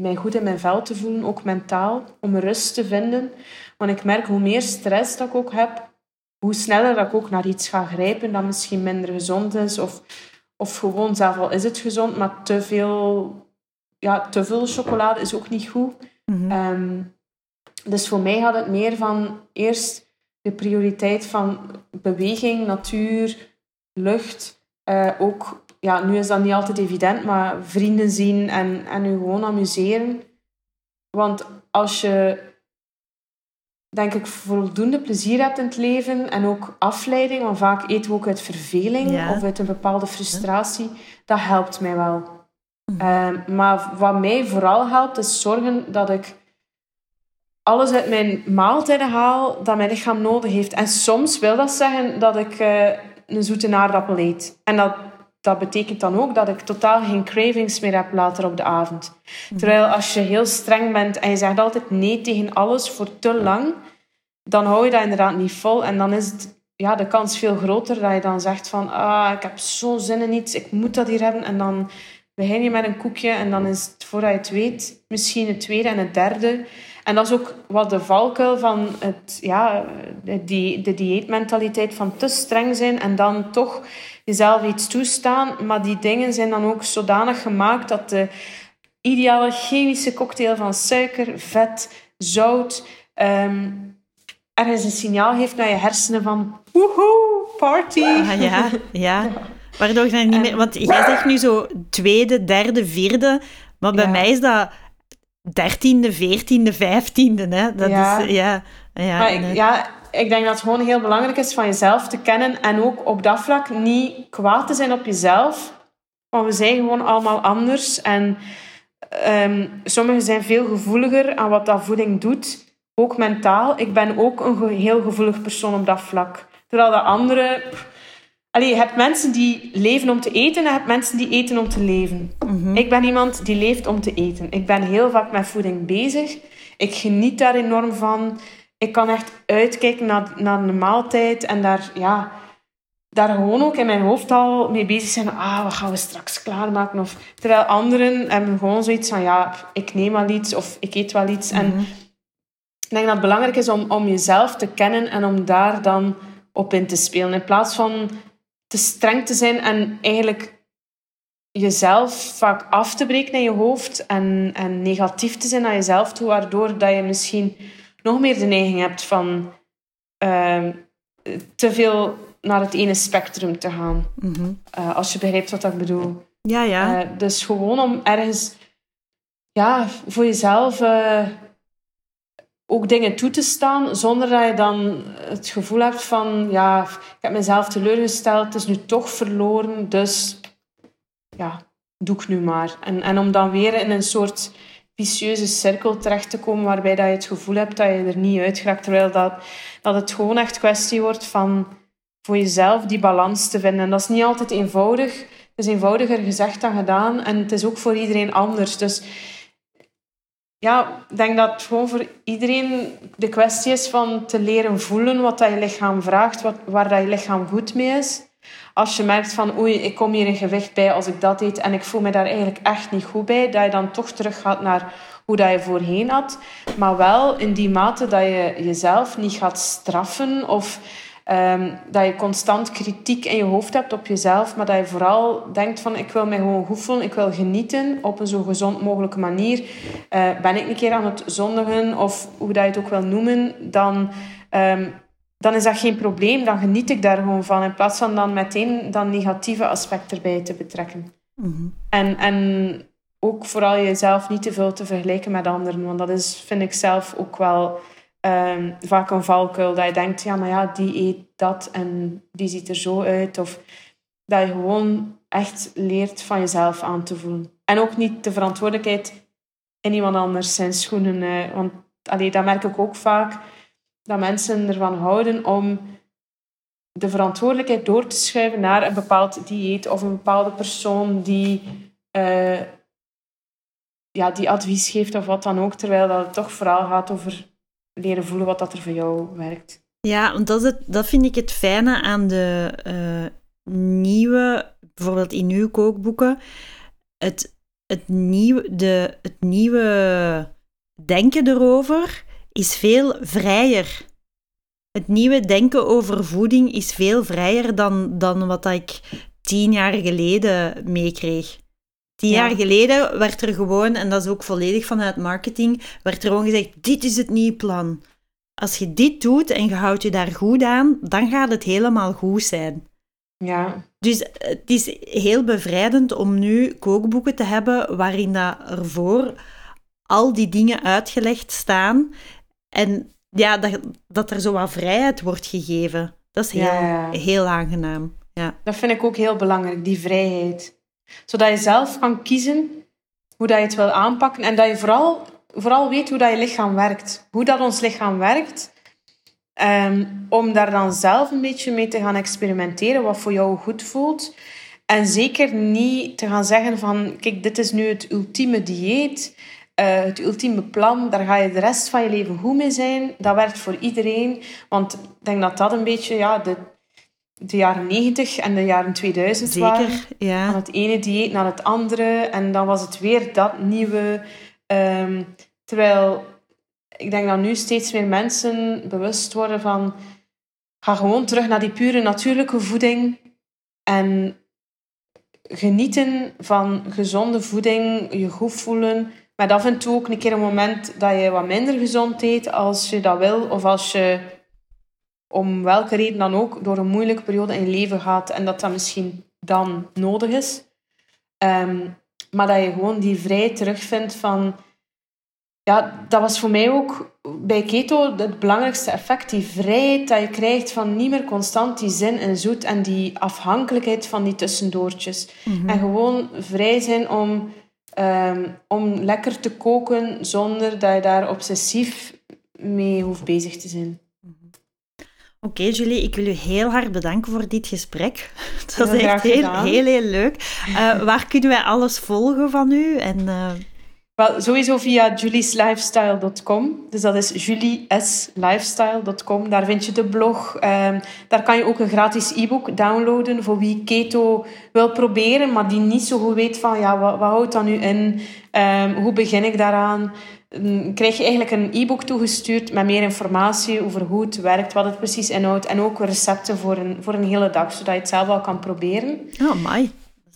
mij goed in mijn vel te voelen, ook mentaal, om rust te vinden. Want ik merk hoe meer stress dat ik ook heb, hoe sneller dat ik ook naar iets ga grijpen dat misschien minder gezond is. Of, of gewoon, zelf al is het gezond, maar te veel, ja, te veel chocolade is ook niet goed. Mhm. Ehm, dus voor mij gaat het meer van eerst de prioriteit van beweging, natuur, lucht. Eh, ook, ja, nu is dat niet altijd evident, maar vrienden zien en, en je gewoon amuseren. Want als je, denk ik, voldoende plezier hebt in het leven en ook afleiding, want vaak eten we ook uit verveling Ja. of uit een bepaalde frustratie, dat helpt mij wel. Ehm, maar wat mij vooral helpt, is zorgen dat ik alles uit mijn maaltijden haal dat mijn lichaam nodig heeft. En soms wil dat zeggen dat ik eh, een zoete aardappel eet. En dat, dat betekent dan ook dat ik totaal geen cravings meer heb later op de avond. Terwijl als je heel streng bent en je zegt altijd nee tegen alles voor te lang, dan hou je dat inderdaad niet vol. En dan is het, ja, de kans veel groter dat je dan zegt van ah, ik heb zo zin in iets, ik moet dat hier hebben. En dan begin je met een koekje en dan is het, voordat je het weet, misschien het tweede en het derde. En dat is ook wat de valkuil van het, ja, de, die- de dieetmentaliteit van te streng zijn en dan toch jezelf iets toestaan. Maar die dingen zijn dan ook zodanig gemaakt dat de ideale chemische cocktail van suiker, vet, zout ehm, ergens een signaal geeft naar je hersenen van woehoe, party. Ah, ja, ja. Waardoor je niet meer... Want jij zegt nu zo tweede, derde, vierde, maar bij Ja. mij is dat dertiende, veertiende, vijftiende. Hè? Dat Ja. is... Ja, ja, Maar ik, ja, ik denk dat het gewoon heel belangrijk is van jezelf te kennen en ook op dat vlak niet kwaad te zijn op jezelf. Want we zijn gewoon allemaal anders en ehm, sommigen zijn veel gevoeliger aan wat dat voeding doet, ook mentaal. Ik ben ook een ge- heel gevoelig persoon op dat vlak. Terwijl de anderen... Allee, je hebt mensen die leven om te eten en je hebt mensen die eten om te leven. Ik ben iemand die leeft om te eten. Ik ben heel vaak met voeding bezig. Ik geniet daar enorm van. Ik kan echt uitkijken naar, naar een maaltijd en daar, ja, daar gewoon ook in mijn hoofd al mee bezig zijn. Ah, wat gaan we straks klaarmaken? Of, terwijl anderen hebben gewoon zoiets van, ja, ik neem wel iets of ik eet wel iets. En ik denk dat het belangrijk is om, om jezelf te kennen en om daar dan op in te spelen. In plaats van te streng te zijn en eigenlijk jezelf vaak af te breken in je hoofd en, en negatief te zijn naar jezelf toe, waardoor dat je misschien nog meer de neiging hebt van ehm, te veel naar het ene spectrum te gaan. Mhm. Eh, als je begrijpt wat ik bedoel. ja, ja. Eh, dus gewoon om ergens ja, voor jezelf eh, ook dingen toe te staan, zonder dat je dan het gevoel hebt van ja, ik heb mezelf teleurgesteld, het is nu toch verloren, dus ja, doe ik nu maar. En, en om dan weer in een soort vicieuze cirkel terecht te komen waarbij dat je het gevoel hebt dat je er niet uit geraakt, terwijl dat, dat het gewoon echt kwestie wordt van voor jezelf die balans te vinden. En dat is niet altijd eenvoudig. Het is eenvoudiger gezegd dan gedaan. En het is ook voor iedereen anders. Dus ja, ik denk dat het gewoon voor iedereen de kwestie is van te leren voelen wat dat je lichaam vraagt, wat, waar dat je lichaam goed mee is. Als je merkt van oei, ik kom hier in gewicht bij als ik dat eet en ik voel me daar eigenlijk echt niet goed bij, dat je dan toch terug gaat naar hoe dat je voorheen had. Maar wel in die mate dat je jezelf niet gaat straffen of Ehm, dat je constant kritiek in je hoofd hebt op jezelf, maar dat je vooral denkt van ik wil mij gewoon goed voelen, ik wil genieten op een zo gezond mogelijke manier. Eh, ben ik een keer aan het zondigen of hoe dat je het ook wil noemen, dan, ehm, dan is dat geen probleem. Dan geniet ik daar gewoon van in plaats van dan meteen dat negatieve aspect erbij te betrekken. Mhm. En, en ook vooral jezelf niet te veel te vergelijken met anderen. Want dat is, vind ik zelf ook wel ehm, vaak een valkuil. Dat je denkt, ja, maar ja, die eet dat en die ziet er zo uit. Of dat je gewoon echt leert van jezelf aan te voelen. En ook niet de verantwoordelijkheid in iemand anders zijn schoenen. eh, want allee, dat merk ik ook vaak. Dat mensen ervan houden om de verantwoordelijkheid door te schuiven naar een bepaald dieet of een bepaalde persoon die, eh, ja, die advies geeft of wat dan ook, terwijl dat het toch vooral gaat over leren voelen wat dat er voor jou werkt. Ja, want dat, is het, dat vind ik het fijne aan de eh, nieuwe, bijvoorbeeld in uw kookboeken, het, het, nieuwe, de, het nieuwe denken erover is veel vrijer. Het nieuwe denken over voeding is veel vrijer dan, dan wat ik tien jaar geleden meekreeg. Tien Ja. jaar geleden werd er gewoon, en dat is ook volledig vanuit marketing, werd er gewoon gezegd, dit is het nieuwe plan. Als je dit doet en je houdt je daar goed aan, dan gaat het helemaal goed zijn. Ja, Dus het is heel bevrijdend om nu kookboeken te hebben waarin dat ervoor al die dingen uitgelegd staan. En ja, dat, dat er zo wat vrijheid wordt gegeven. Dat is heel, Ja, heel aangenaam. Ja. dat vind ik ook heel belangrijk, die vrijheid. Zodat je zelf kan kiezen hoe dat je het wil aanpakken en dat je vooral, vooral weet hoe dat je lichaam werkt. Hoe dat ons lichaam werkt. Ehm, om daar dan zelf een beetje mee te gaan experimenteren, wat voor jou goed voelt. En zeker niet te gaan zeggen van, kijk, dit is nu het ultieme dieet, eh, het ultieme plan, daar ga je de rest van je leven goed mee zijn. Dat werkt voor iedereen, want ik denk dat dat een beetje ja, de, de jaren 90 en de jaren 2000 waren. Zeker, Van ja. het ene dieet naar het andere. En dan was het weer dat nieuwe. Ehm, terwijl ik denk dat nu steeds meer mensen bewust worden van... Ga gewoon terug naar die pure natuurlijke voeding. En genieten van gezonde voeding. Je goed voelen. Maar af en toe ook een keer een moment dat je wat minder gezond eet als je dat wil. Of als je om welke reden dan ook, door een moeilijke periode in je leven gaat en dat dat misschien dan nodig is. Ehm, maar dat je gewoon die vrijheid terugvindt van... Ja, dat was voor mij ook bij keto het belangrijkste effect. Die vrijheid dat je krijgt van niet meer constant die zin en zoet en die afhankelijkheid van die tussendoortjes. Mhm. En gewoon vrij zijn om, ehm, om lekker te koken zonder dat je daar obsessief mee hoeft bezig te zijn. Oké, Julie, ik wil u heel hard bedanken voor dit gesprek. Het was Heel echt heel, heel leuk. Eh, waar kunnen wij alles volgen van u? En, eh, Wel, sowieso via julieslifestyle.com. Dus dat is julieslifestyle.com. Daar vind je de blog. Ehm, daar kan je ook een gratis e-book downloaden voor wie keto wil proberen, maar die niet zo goed weet van, ja, wat, wat houdt dat nu in? Ehm, hoe begin ik daaraan? Dan krijg je eigenlijk een e-book toegestuurd met meer informatie over hoe het werkt, wat het precies inhoudt en ook recepten voor een, voor een hele dag, zodat je het zelf al kan proberen. oh, my.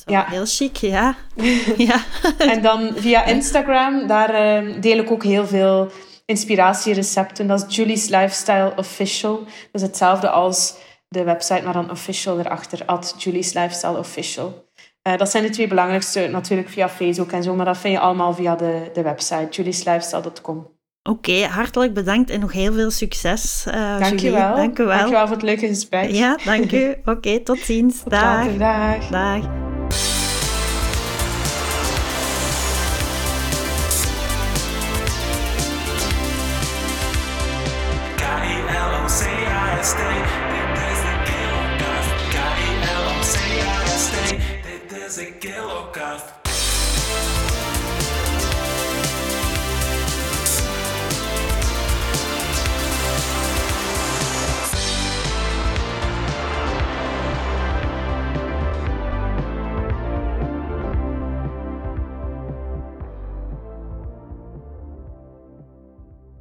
Wel Ja. heel chic, ja. ja. En dan via Instagram, daar eh, deel ik ook heel veel inspiratierecepten. Dat is Julie's Lifestyle Official. Dat is hetzelfde als de website, maar dan official erachter. At Julie's Lifestyle Official. Eh, dat zijn de twee belangrijkste, natuurlijk via Facebook en zo, maar dat vind je allemaal via de, de website, julieslifestyle.com. Oké, hartelijk bedankt en nog heel veel succes. eh Dank je wel. Dank je wel voor het leuke gesprek. Ja, dank u. Oké, tot ziens. Tot Dag. later. Dag. Dag.